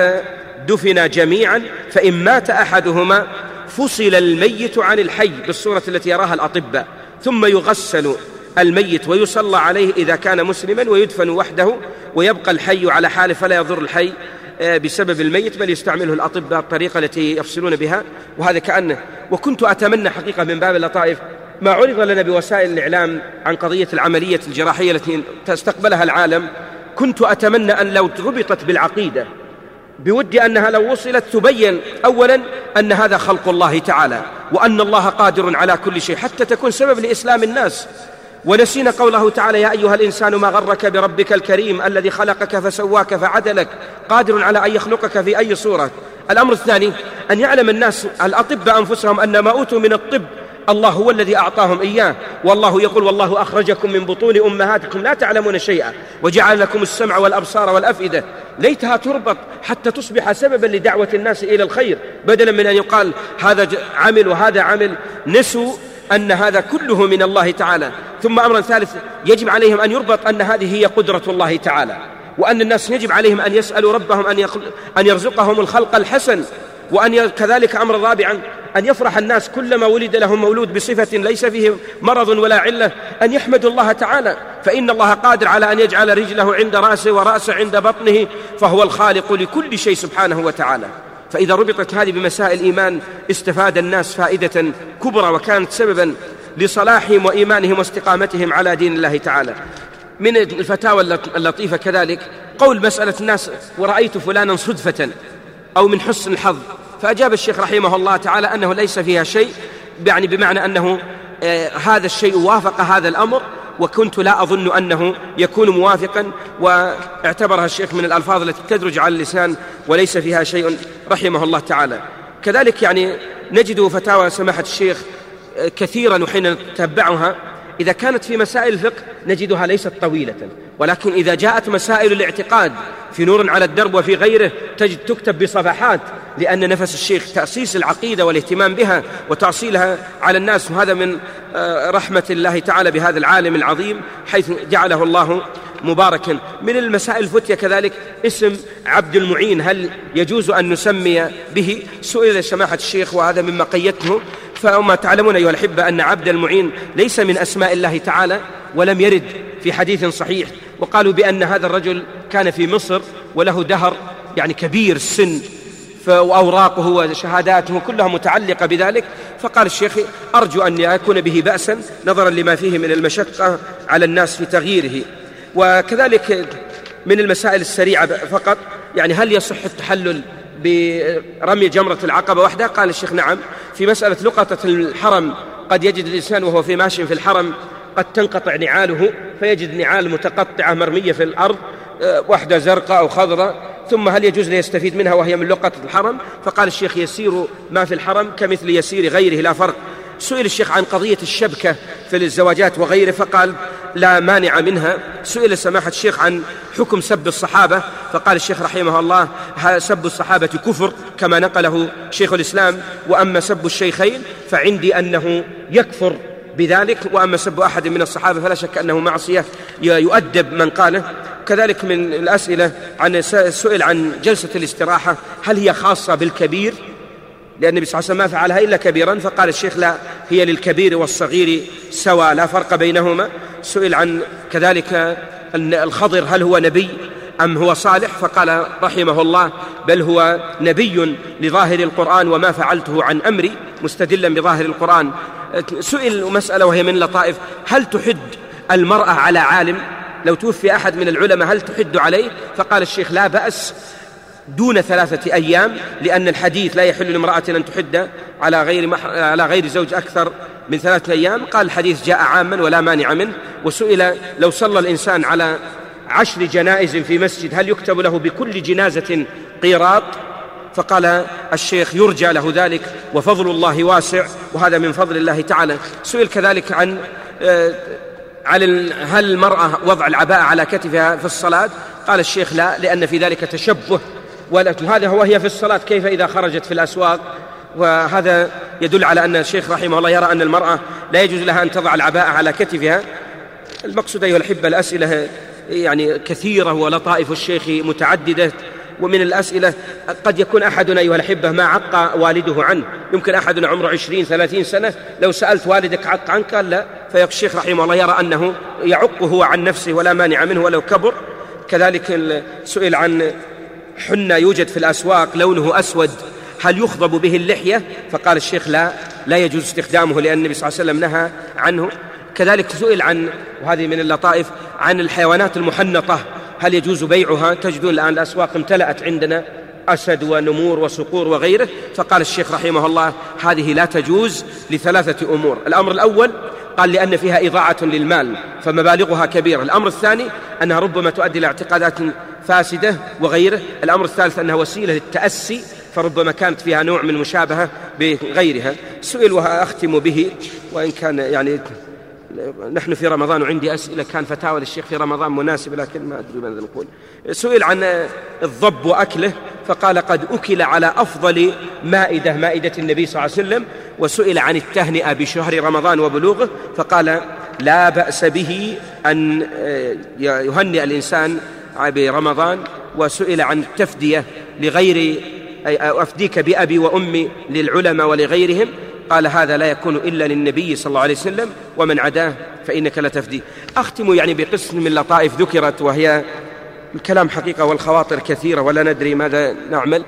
دفن جميعا فإن مات أحدهما فصل الميت عن الحي بالصورة التي يراها الأطباء. ثم يغسل الميت ويصلى عليه إذا كان مسلما ويدفن وحده ويبقى الحي على حاله فلا يضر الحي آه، بسبب الميت بل يستعمله الأطباء الطريقة التي يفصلون بها. وهذا كأنه وكنت أتمنى حقيقة من باب اللطائف ما عرض لنا بوسائل الإعلام عن قضية العملية الجراحية التي تستقبلها العالم. كنت أتمنى أن لو ربطت بالعقيدة بودي أنها لو وصلت تبين أولا أن هذا خلق الله تعالى وأن الله قادر على كل شيء حتى تكون سبب لإسلام الناس. ونسينا قوله تعالى يا أيها الإنسان ما غرك بربك الكريم الذي خلقك فسواك فعدلك قادر على أن يخلقك في أي صورة. الأمر الثاني أن يعلم الناس الأطباء أنفسهم أن ما أوتوا من الطب الله هو الذي أعطاهم إياه. والله يقول والله أخرجكم من بطون أمهاتكم لا تعلمون شيئا. وجعل لكم السمع والأبصار والأفئدة. ليتها تربط حتى تصبح سببا لدعوة الناس إلى الخير. بدلا من أن يقال هذا عمل وهذا عمل. نسوا أن هذا كله من الله تعالى. ثم أمر ثالث يجب عليهم أن يربط أن هذه هي قدرة الله تعالى. وأن الناس يجب عليهم أن يسألوا ربهم أن, أن يرزقهم الخلق الحسن. وأن كذلك أمر رابعا أن يفرح الناس كلما ولد لهم مولود بصفة ليس فيه مرض ولا علة. أن يحمدوا الله تعالى. فإن الله قادر على أن يجعل رجله عند رأسه ورأسه عند بطنه فهو الخالق لكل شيء سبحانه وتعالى. فإذا ربطت هذه بمسائل الإيمان استفاد الناس فائدة كبرى وكانت سببا لصلاحهم وإيمانهم واستقامتهم على دين الله تعالى. من الفتاوى اللطيفة كذلك قول مسألة الناس ورأيت فلانا صدفة أو من حسن الحظ. فأجاب الشيخ رحمه الله تعالى أنه ليس فيها شيء يعني بمعنى أنه آه هذا الشيء وافق هذا الأمر وكنت لا أظن أنه يكون موافقا واعتبرها الشيخ من الألفاظ التي تدرج على اللسان وليس فيها شيء رحمه الله تعالى. كذلك يعني نجد فتاوى سماحة الشيخ آه، كثيرا وحين نتبعها إذا كانت في مسائل الفقه نجدها ليست طويلة. ولكن إذا جاءت مسائل الاعتقاد في نور على الدرب وفي غيره تجد تكتب بصفحات لأن نفس الشيخ تأسيس العقيدة والاهتمام بها وتأصيلها على الناس وهذا من آه، رحمة الله تعالى بهذا العالم العظيم حيث جعله الله مباركا. من المسائل الفتية كذلك اسم عبد المعين هل يجوز أن نسمي به؟ سئل سماحة الشيخ وهذا مما قيدته. فما تعلمون أيها الأحبة أن عبد المعين ليس من أسماء الله تعالى ولم يرد في حديث صحيح. وقالوا بأن هذا الرجل كان في مصر وله دهر يعني كبير السن وأوراقه وشهاداته كلها متعلقة بذلك. فقال الشيخ أرجو أن يكون به بأسا نظرا لما فيه من المشقة على الناس في تغييره. وكذلك من المسائل السريعة فقط يعني هل يصح التحلل برمي جمرة العقبة وحدة؟ قال الشيخ نعم. في مسألة لقطة الحرم قد يجد الإنسان وهو في ماشي في الحرم قد تنقطع نعاله فيجد نعال متقطعة مرمية في الأرض آه، واحدة زرقاء أو خضراء ثم هل يجوز ليستفيد منها وهي من لقطة الحرم؟ فقال الشيخ يسير ما في الحرم كمثل يسير غيره لا فرق. سئل الشيخ عن قضية الشبكة في الزواجات وغيره فقال لا مانع منها. سئل سماحة الشيخ عن حكم سب الصحابة فقال الشيخ رحمه الله سب الصحابة كفر كما نقله شيخ الإسلام وأما سب الشيخين فعندي أنه يكفر. بذلك وأما سب أحد من الصحابة فلا شك أنه معصية يؤدب من قاله. كذلك من الأسئلة عن سئل عن جلسة الاستراحة هل هي خاصة بالكبير؟ لأن النبي صلى الله عليه وسلم ما فعلها إلا كبيرا فقال الشيخ لا هي للكبير والصغير سواء لا فرق بينهما. سئل عن كذلك الخضر هل هو نبي؟ أم هو صالح؟ فقال رحمه الله بل هو نبي لظاهر القرآن وما فعلته عن أمري مستدلا بظاهر القرآن. سئل مسألة وهي من لطائف هل تحد المرأة على عالم؟ لو توفي أحد من العلماء هل تحد عليه؟ فقال الشيخ لا بأس دون ثلاثة أيام لأن الحديث لا يحل لامرأة أن تحد على غير. على غير زوج أكثر من ثلاثة أيام. قال الحديث جاء عاما ولا مانع منه وسئل لو صلى الإنسان على عشر جنائز في مسجد هل يكتب له بكل جنازة قيراط؟ فقال الشيخ يرجى له ذلك وفضل الله واسع وهذا من فضل الله تعالى. سئل كذلك عن آه، على هل المرأة وضع العباءة على كتفها في الصلاة؟ قال الشيخ لا لأن في ذلك تشبه. وهذا هو هي في الصلاة كيف إذا خرجت في الأسواق؟ وهذا يدل على أن الشيخ رحمه الله يرى أن المرأة لا يجوز لها أن تضع العباءة على كتفها. المقصود أيها الأحبة الأسئلة يعني كثيرة ولطائف الشيخ متعددة ومن الأسئلة قد يكون أحدنا أيها الأحبة ما عق والده عنه. يمكن أحدنا عمره عشرين ثلاثين سنة. لو سألت والدك عق عنك قال لا. فالشيخ رحمه الله يرى أنه يعق هو عن نفسه ولا مانع منه ولو كبر. كذلك سئل عن حنة يوجد في الأسواق لونه أسود. هل يخضب به اللحية؟ فقال الشيخ لا. لا يجوز استخدامه لأن النبي صلى الله عليه وسلم نهى عنه. كذلك سئل عن وهذه من اللطائف عن الحيوانات المحنطة. هل يجوز بيعها؟ تجدون الآن الأسواق امتلأت عندنا أسد ونمور وصقور وغيره. فقال الشيخ رحمه الله هذه لا تجوز لثلاثة أمور. الأمر الأول قال لأن فيها إضاعة للمال فمبالغها كبيرة. الأمر الثاني أنها ربما تؤدي إلى اعتقادات فاسدة وغيره. الأمر الثالث أنها وسيلة للتأسي فربما كانت فيها نوع من المشابهة بغيرها. سئل وأختم به وإن كان يعني نحن في رمضان وعندي أسئلة كان فتاوى للشيخ في رمضان مناسب لكن ما أدري ماذا نقول. سئل عن الضب وأكله فقال قد أكل على أفضل مائدة مائدة النبي صلى الله عليه وسلم وسئل عن التهنئة بشهر رمضان وبلوغه فقال لا بأس به أن يهنئ الإنسان برمضان وسئل عن التفدية لغير أفديك بأبي وأمي للعلماء ولغيرهم قال هذا لا يكون إلا للنبي صلى الله عليه وسلم ومن عداه فإنك لتفدي أختم يعني بقسم من لطائف ذكرت وهي الكلام حقيقة والخواطر كثيرة ولا ندري ماذا نعمل.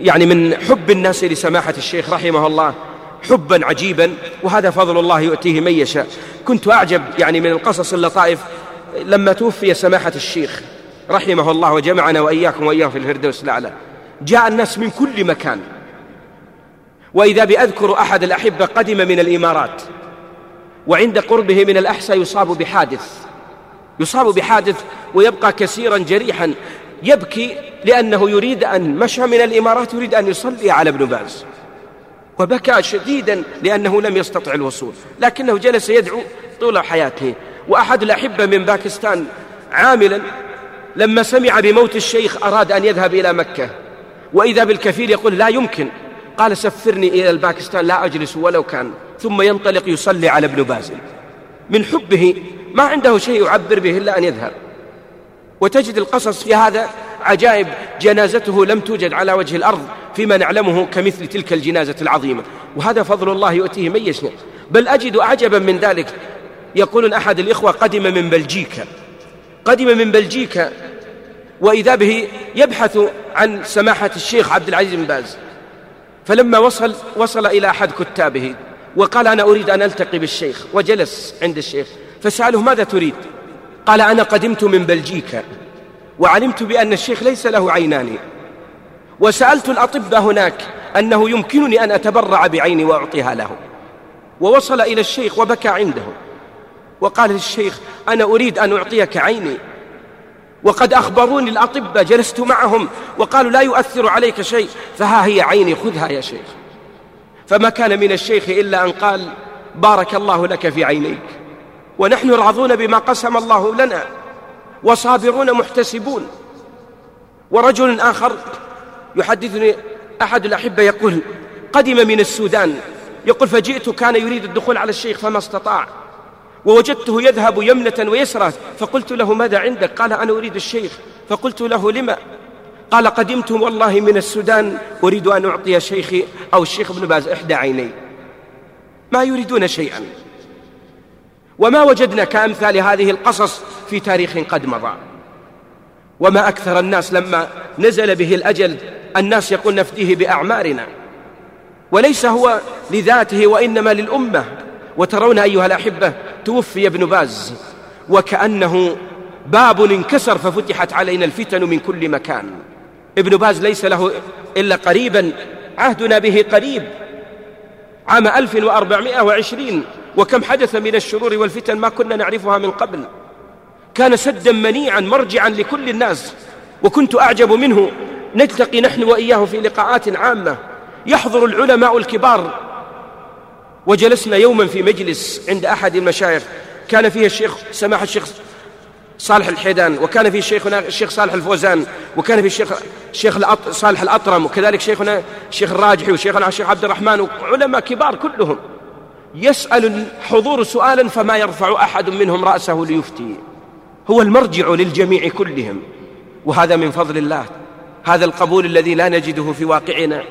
يعني من حب الناس لسماحة الشيخ رحمه الله حبا عجيبا وهذا فضل الله يؤتيه من يشاء. كنت أعجب يعني من القصص اللطائف لما توفي سماحة الشيخ رحمه الله وجمعنا وإياكم وإياه في الفردوس الأعلى. جاء الناس من كل مكان. وإذا بأذكر أحد الأحبة قدم من الإمارات وعند قربه من الأحساء يصاب بحادث يصاب بحادث ويبقى كثيرا جريحا يبكي لأنه يريد أن مشى من الإمارات يريد أن يصلي على ابن باز. وبكى شديدا لأنه لم يستطع الوصول لكنه جلس يدعو طول حياته. وأحد الأحبة من باكستان عاملا لما سمع بموت الشيخ أراد أن يذهب إلى مكة وإذا بالكفيل يقول لا يمكن قال سفرني إلى الباكستان لا أجلس ولو كان. ثم ينطلق يصلي على ابن باز من حبه ما عنده شيء يعبر به إلا أن يذهب. وتجد القصص في هذا عجائب جنازته لم توجد على وجه الأرض فيما نعلمه كمثل تلك الجنازة العظيمة. وهذا فضل الله يؤتيه من يشاء بل أجد عجبا من ذلك. يقول أحد الإخوة قدم من بلجيكا. قدم من بلجيكا. وإذا به يبحث عن سماحة الشيخ عبد العزيز بن باز. فلما وصل وصل إلى أحد كتابه وقال أنا أريد أن ألتقي بالشيخ وجلس عند الشيخ فسأله ماذا تريد؟ قال أنا قدمت من بلجيكا وعلمت بأن الشيخ ليس له عينان. وسألت الأطباء هناك أنه يمكنني أن أتبرع بعيني وأعطيها له. ووصل إلى الشيخ وبكى عنده. وقال للشيخ أنا أريد أن أعطيك عيني. وقد أخبروني الأطباء جلست معهم وقالوا لا يؤثر عليك شيء. فها هي عيني خذها يا شيخ. فما كان من الشيخ إلا أن قال بارك الله لك في عينيك. ونحن راضون بما قسم الله لنا وصابرون محتسبون. ورجل آخر يحدثني أحد الأحبة يقول قدم من السودان. يقول فجئت كان يريد الدخول على الشيخ فما استطاع. ووجدته يذهب يمنة ويسرى فقلت له ماذا عندك؟ قال أنا أريد الشيخ. فقلت له لما؟ قال قدمت والله من السودان أريد أن أعطي شيخي أو الشيخ ابن باز إحدى عيني. ما يريدون شيئا. وما وجدنا كأمثال هذه القصص في تاريخ قد مضى. وما أكثر الناس لما نزل به الأجل الناس يقول نفديه بأعمارنا. وليس هو لذاته وإنما للأمة. وترون أيها الأحبة توفي ابن باز وكأنه باب انكسر ففتحت علينا الفتن من كل مكان. ابن باز ليس له إلا قريبا عهدنا به قريب عام 1420 وكم حدث من الشرور والفتن ما كنا نعرفها من قبل. كان سدا منيعا مرجعا لكل الناس. وكنت أعجب منه. نلتقي نحن وإياه في لقاءات عامة. يحضر العلماء الكبار وجلسنا يوما في مجلس عند أحد المشايخ. كان فيه الشيخ سماح الشيخ صالح الحيدان وكان في شيخنا الشيخ صالح الفوزان وكان في الشيخ الشيخ. صالح الأطرم وكذلك شيخنا الشيخ الراجحي وشيخنا الشيخ عبد الرحمن وعلماء كبار كلهم. يسأل الحضور سؤالا فما يرفع أحد منهم رأسه ليفتي. هو المرجع للجميع كلهم. وهذا من فضل الله. هذا القبول الذي لا نجده في واقعنا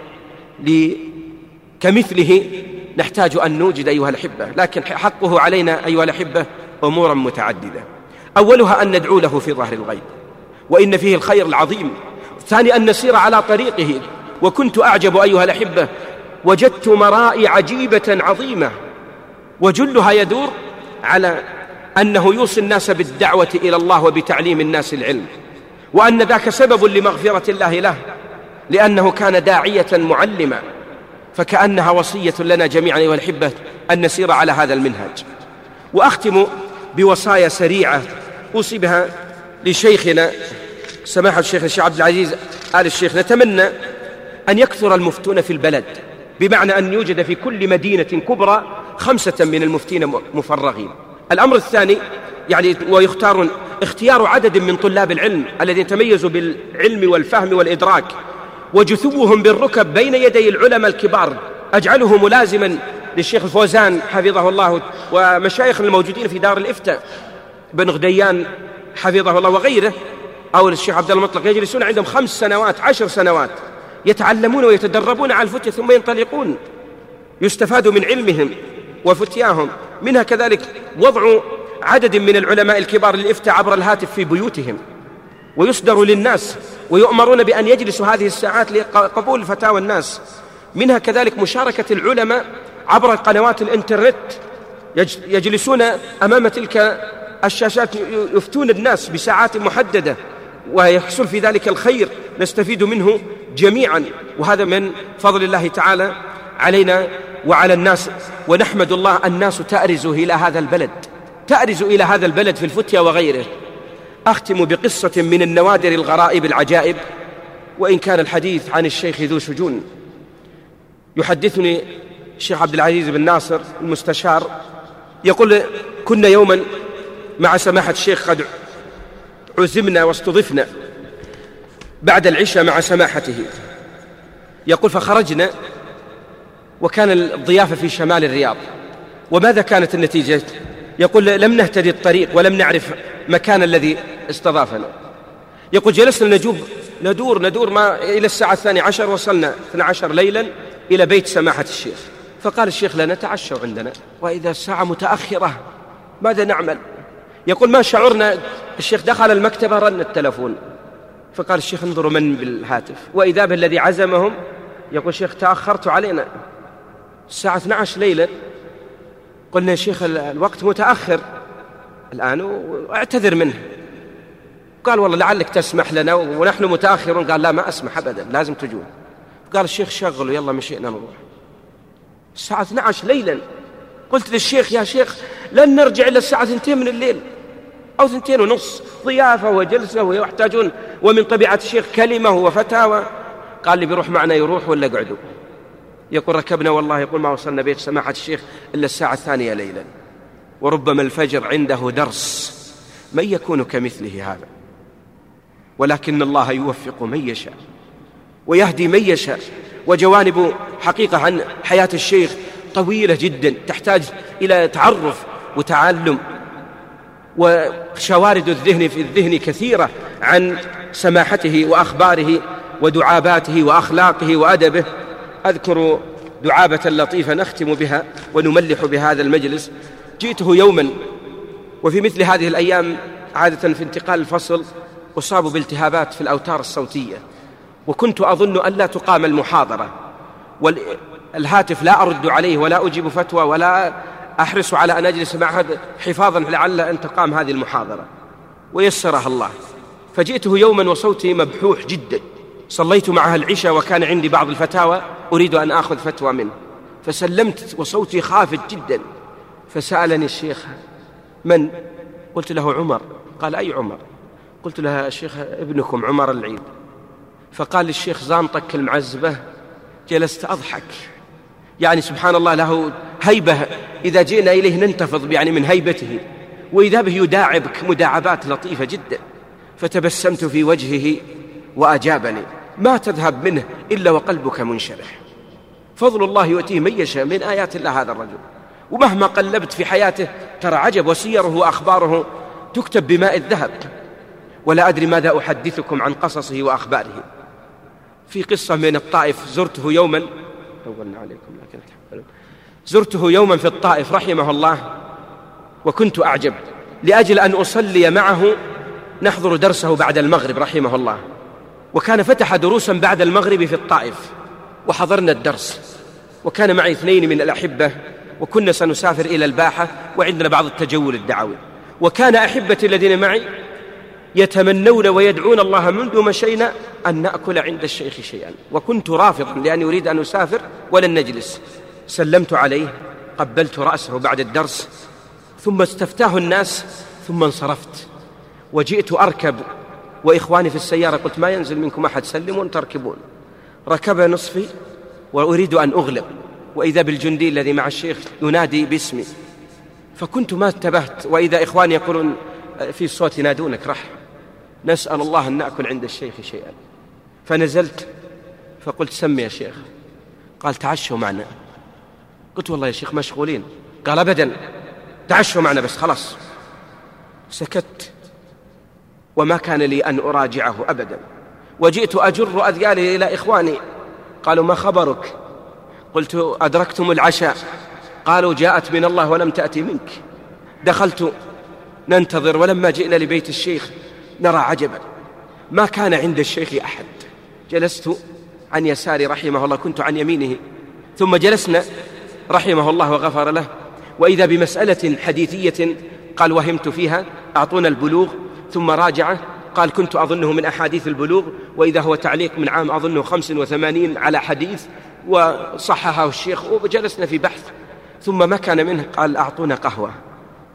كمثله نحتاج أن نوجد أيها الأحبة لكن حقه علينا أيها الأحبة أمورا متعددة. أولها أن ندعو له في ظهر الغيب وإن فيه الخير العظيم. ثاني أن نسير على طريقه. وكنت أعجب أيها الأحبة وجدت مرائي عجيبة عظيمة. وجلها يدور على أنه يوصي الناس بالدعوة إلى الله وبتعليم الناس العلم. وأن ذاك سبب لمغفرة الله له لأنه كان داعية معلما فكأنها وصية لنا جميعا أيها الأحبة أن نسير على هذا المنهج. وأختم بوصايا سريعة أوصي بها لشيخنا سماحة الشيخ الشيخ عبد العزيز آل الشيخ. نتمنى أن يكثر المفتون في البلد بمعنى أن يوجد في كل مدينة كبرى خمسة من المفتين مفرغين. الأمر الثاني يعني ويختار اختيار عدد من طلاب العلم الذين تميزوا بالعلم والفهم والإدراك. وجثوهم بالركب بين يدي العلماء الكبار. أجعله ملازما للشيخ الفوزان حفظه الله ومشايخ الموجودين في دار الإفتاء. بن غديان حفظه الله وغيره أو الشيخ عبد المطلق يجلسون عندهم خمس سنوات عشر سنوات يتعلمون ويتدربون على الفتية ثم ينطلقون. يستفاد من علمهم وفتياهم. منها كذلك وضع عدد من العلماء الكبار للإفتاء عبر الهاتف في بيوتهم. ويصدر للناس ويؤمرون بأن يجلسوا هذه الساعات لقبول فتاوى الناس. منها كذلك مشاركة العلماء عبر قنوات الإنترنت يجلسون أمام تلك الشاشات يفتون الناس بساعات محددة ويحصل في ذلك الخير نستفيد منه جميعا. وهذا من فضل الله تعالى علينا وعلى الناس. ونحمد الله الناس تأرز إلى هذا البلد تأرز إلى هذا البلد في الفتيا وغيره. أختم بقصة من النوادر الغرائب العجائب وإن كان الحديث عن الشيخ ذو شجون. يحدثني الشيخ عبد العزيز بن ناصر المستشار يقول كنا يوما مع سماحة الشيخ قد عزمنا واستضفنا بعد العشاء مع سماحته. يقول فخرجنا وكان الضيافة في شمال الرياض. وماذا كانت النتيجة؟ يقول لم نهتدي الطريق ولم نعرف مكان الذي استضافنا. يقول جلسنا نجوب ندور ندور ما إلى الساعة الثانية عشر وصلنا 12 ليلا إلى بيت سماحة الشيخ. فقال الشيخ لنا تعشوا عندنا. وإذا الساعة متأخرة ماذا نعمل؟ يقول ما شعرنا؟ الشيخ دخل المكتبة رن التلفون. فقال الشيخ انظروا من بالهاتف. وإذا بالذي عزمهم؟ يقول الشيخ تأخرت علينا. الساعة 12 ليلا قلنا يا شيخ الوقت متأخر. الآن واعتذر منه. قال والله لعلك تسمح لنا ونحن متأخرون. قال لا ما أسمح أبدا لازم تجون. قال الشيخ شغلوا يلا مشينا نروح. الساعة 12 ليلا. قلت للشيخ يا شيخ لن نرجع إلا الساعة 2 من الليل أو ثنتين ونص. ضيافة وجلسة ويحتاجون. ومن طبيعة الشيخ كلمة وفتاوى. قال لي بيروح معنا يروح ولا قعدوا يقول ركبنا والله يقول ما وصلنا بيت سماحة الشيخ إلا الساعة الثانية ليلا. وربما الفجر عنده درس من يكون كمثله هذا؟ ولكن الله يوفق من يشاء ويهدي من يشاء. وجوانب حقيقة عن حياة الشيخ طويلة جدا تحتاج إلى تعرف وتعلم وشوارد الذهن في الذهن كثيرة عن سماحته وأخباره ودعاباته وأخلاقه وأدبه. أذكر دعابة لطيفة نختم بها ونملح بهذا المجلس. جئته يوما وفي مثل هذه الأيام عادة في انتقال الفصل أصاب بالتهابات في الأوتار الصوتية وكنت أظن أن لا تقام المحاضرة. والهاتف لا أرد عليه ولا أجيب فتوى ولا أحرص على أن أجلس معه حفاظا لعل أن تقام هذه المحاضرة. ويسرها الله. فجئته يوما وصوتي مبحوح جدا. صليت معها العشاء وكان عندي بعض الفتاوى أريد أن آخذ فتوى منه. فسلمت وصوتي خافت جدا. فسألني الشيخ من؟ قلت له عمر. قال أي عمر؟ قلت له الشيخ ابنكم عمر العيد. فقال للشيخ زانطك المعزبة جلست أضحك. يعني سبحان الله له هيبة إذا جئنا إليه ننتفض يعني من هيبته. وإذا به يداعبك مداعبات لطيفة جدا. فتبسمت في وجهه. وأجابني ما تذهب منه إلا وقلبك منشرح. فضل الله يؤتيه من يشاء من آيات الله هذا الرجل. ومهما قلبت في حياته ترى عجب وسيره وأخباره تكتب بماء الذهب. ولا أدري ماذا أحدثكم عن قصصه وأخباره. في قصة من الطائف زرته يوما طولنا عليكم لكن زرته يوما في الطائف رحمه الله وكنت أعجب. لأجل أن أصلي معه نحضر درسه بعد المغرب رحمه الله. وكان فتح دروسا بعد المغرب في الطائف وحضرنا الدرس وكان معي اثنين من الأحبة وكنا سنسافر إلى الباحة وعندنا بعض التجول الدعوي. وكان أحبتي الذين معي يتمنون ويدعون الله منذ مشينا أن نأكل عند الشيخ شيئا. وكنت رافضا لأني أريد أن أسافر ولن نجلس. سلمت عليه قبلت رأسه بعد الدرس ثم استفتاه الناس ثم انصرفت. وجئت أركب وإخواني في السيارة قلت ما ينزل منكم أحد سلمون تركبون. ركب نصفي وأريد أن أغلب وإذا بالجندي الذي مع الشيخ ينادي باسمي. فكنت ما انتبهت وإذا إخواني يقولون في صوت ينادونك رح نسأل الله أن نأكل عند الشيخ شيئا. فنزلت فقلت سمي يا شيخ. قال تعشوا معنا. قلت والله يا شيخ مشغولين. قال أبدا تعشوا معنا بس خلاص. سكت. وما كان لي أن أراجعه أبدا. وجئت أجر أذيالي إلى إخواني. قالوا ما خبرك؟ قلت أدركتم العشاء. قالوا جاءت من الله ولم تأتي منك. دخلت. ننتظر ولما جئنا لبيت الشيخ نرى عجبا. ما كان عند الشيخ أحد. جلست عن يساري رحمه الله كنت عن يمينه. ثم جلسنا رحمه الله وغفر له. وإذا بمسألة حديثية قال وهمت فيها أعطونا البلوغ. ثم راجعه قال كنت أظنه من أحاديث البلوغ وإذا هو تعليق من عام أظنه خمس وثمانين على حديث وصححه الشيخ وجلسنا في بحث. ثم ما كان منه قال أعطونا قهوة.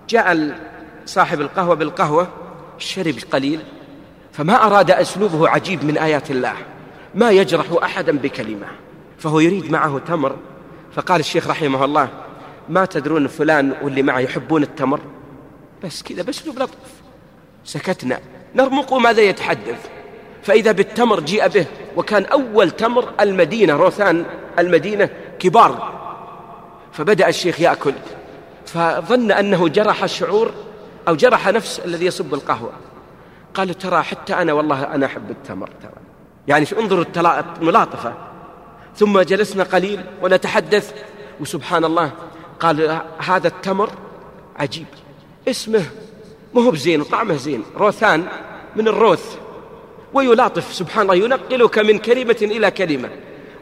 جاء صاحب القهوة بالقهوة شرب قليل فما أراد أسلوبه عجيب من آيات الله ما يجرح أحدا بكلمة فهو يريد معه تمر. فقال الشيخ رحمه الله ما تدرون فلان واللي معه يحبون التمر؟ بس كذا بأسلوب لطف سكتنا. نرمق ماذا يتحدث. فإذا بالتمر جيء به وكان أول تمر المدينة روثان المدينة كبار. فبدأ الشيخ يأكل. فظن أنه جرح الشعور أو جرح نفس الذي يصب القهوة. قال ترى حتى أنا والله أنا أحب التمر ترى. يعني انظروا الملاطفة. ثم جلسنا قليل ونتحدث وسبحان الله قال هذا التمر عجيب. اسمه ما هو بزين وطعمه زين. روثان من الروث. ويلاطف سبحان الله ينقلك من كلمة إلى كلمة.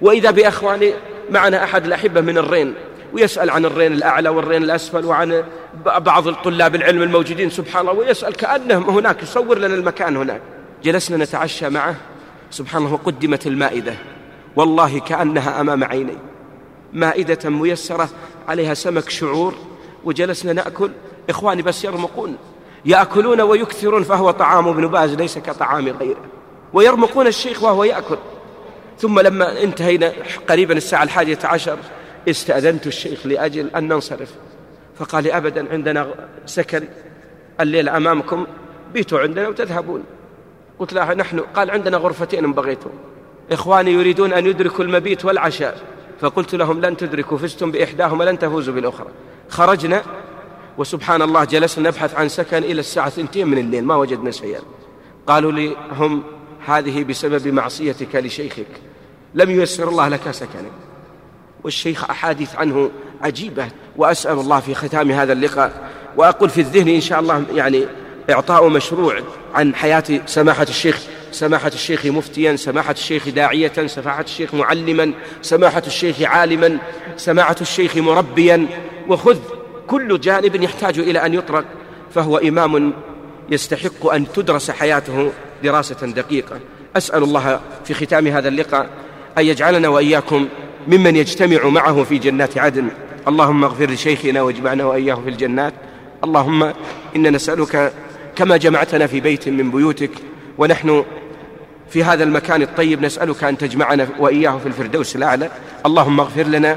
وإذا بأخواني معنا أحد الأحبة من الرين ويسأل عن الرين الأعلى والرين الأسفل وعن بعض الطلاب العلم الموجودين سبحان الله ويسأل كأنهم هناك. يصور لنا المكان هناك. جلسنا نتعشى معه. سبحان الله وقدمت المائدة. والله كأنها أمام عيني. مائدة ميسرة عليها سمك شعور. وجلسنا نأكل. إخواني بس يرمقون. يأكلون ويكثرون فهو طعام ابن باز ليس كطعام غيره. ويرمقون الشيخ وهو يأكل. ثم لما انتهينا قريبا الساعة الحادية عشر استأذنت الشيخ لأجل أن ننصرف. فقال لي أبدا عندنا سكن الليل أمامكم بيتوا عندنا وتذهبون. قلت له نحن قال عندنا غرفتين إن بغيتم إخواني يريدون أن يدركوا المبيت والعشاء. فقلت لهم لن تدركوا فزتم بإحداهما لن تفوزوا بالأخرى. خرجنا وسبحان الله جلسنا نبحث عن سكن إلى الساعة ثنتين من الليل ما وجدنا شيئا. قالوا لي هم هذه بسبب معصيتك لشيخك. لم ييسر الله لك سكنا والشيخ أحاديث عنه عجيبة وأسأل الله في ختام هذا اللقاء. وأقول في الذهن إن شاء الله يعني إعطاء مشروع عن حياة سماحة الشيخ سماحة الشيخ مفتيا سماحة الشيخ داعية سماحة الشيخ معلما سماحة الشيخ عالما سماحة الشيخ مربيا. وخذ كل جانب يحتاج إلى أن يطرق فهو إمام يستحق أن تدرس حياته دراسة دقيقة. أسأل الله في ختام هذا اللقاء أن يجعلنا وإياكم ممن يجتمع معه في جنات عدن. اللهم اغفر لشيخنا واجمعنا وإياه في الجنات. اللهم إنا نسألك كما جمعتنا في بيت من بيوتك ونحن في هذا المكان الطيب نسألك أن تجمعنا وإياه في الفردوس الأعلى. اللهم اغفر لنا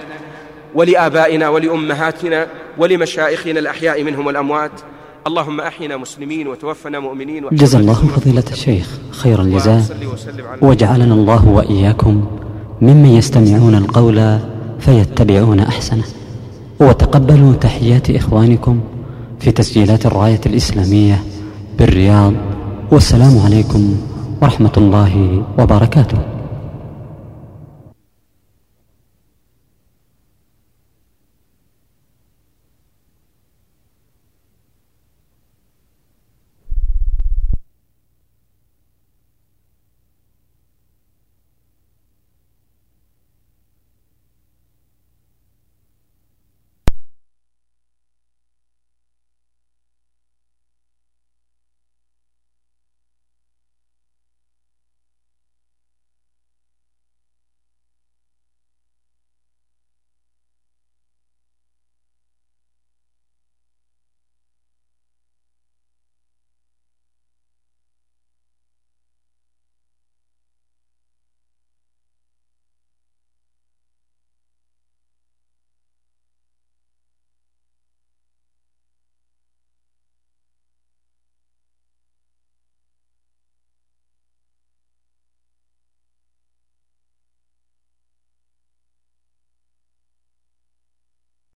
ولآبائنا ولأمهاتنا ولمشائخنا الأحياء منهم والأموات. اللهم أحينا مسلمين وتوفنا مؤمنين جزا الله فضيلة الشيخ خير الجزاء. وجعلنا الله وإياكم ممن يستمعون القول فيتبعون أحسنه. وتقبلوا تحيات إخوانكم في تسجيلات الراية الإسلامية بالرياض. والسلام عليكم ورحمة الله وبركاته.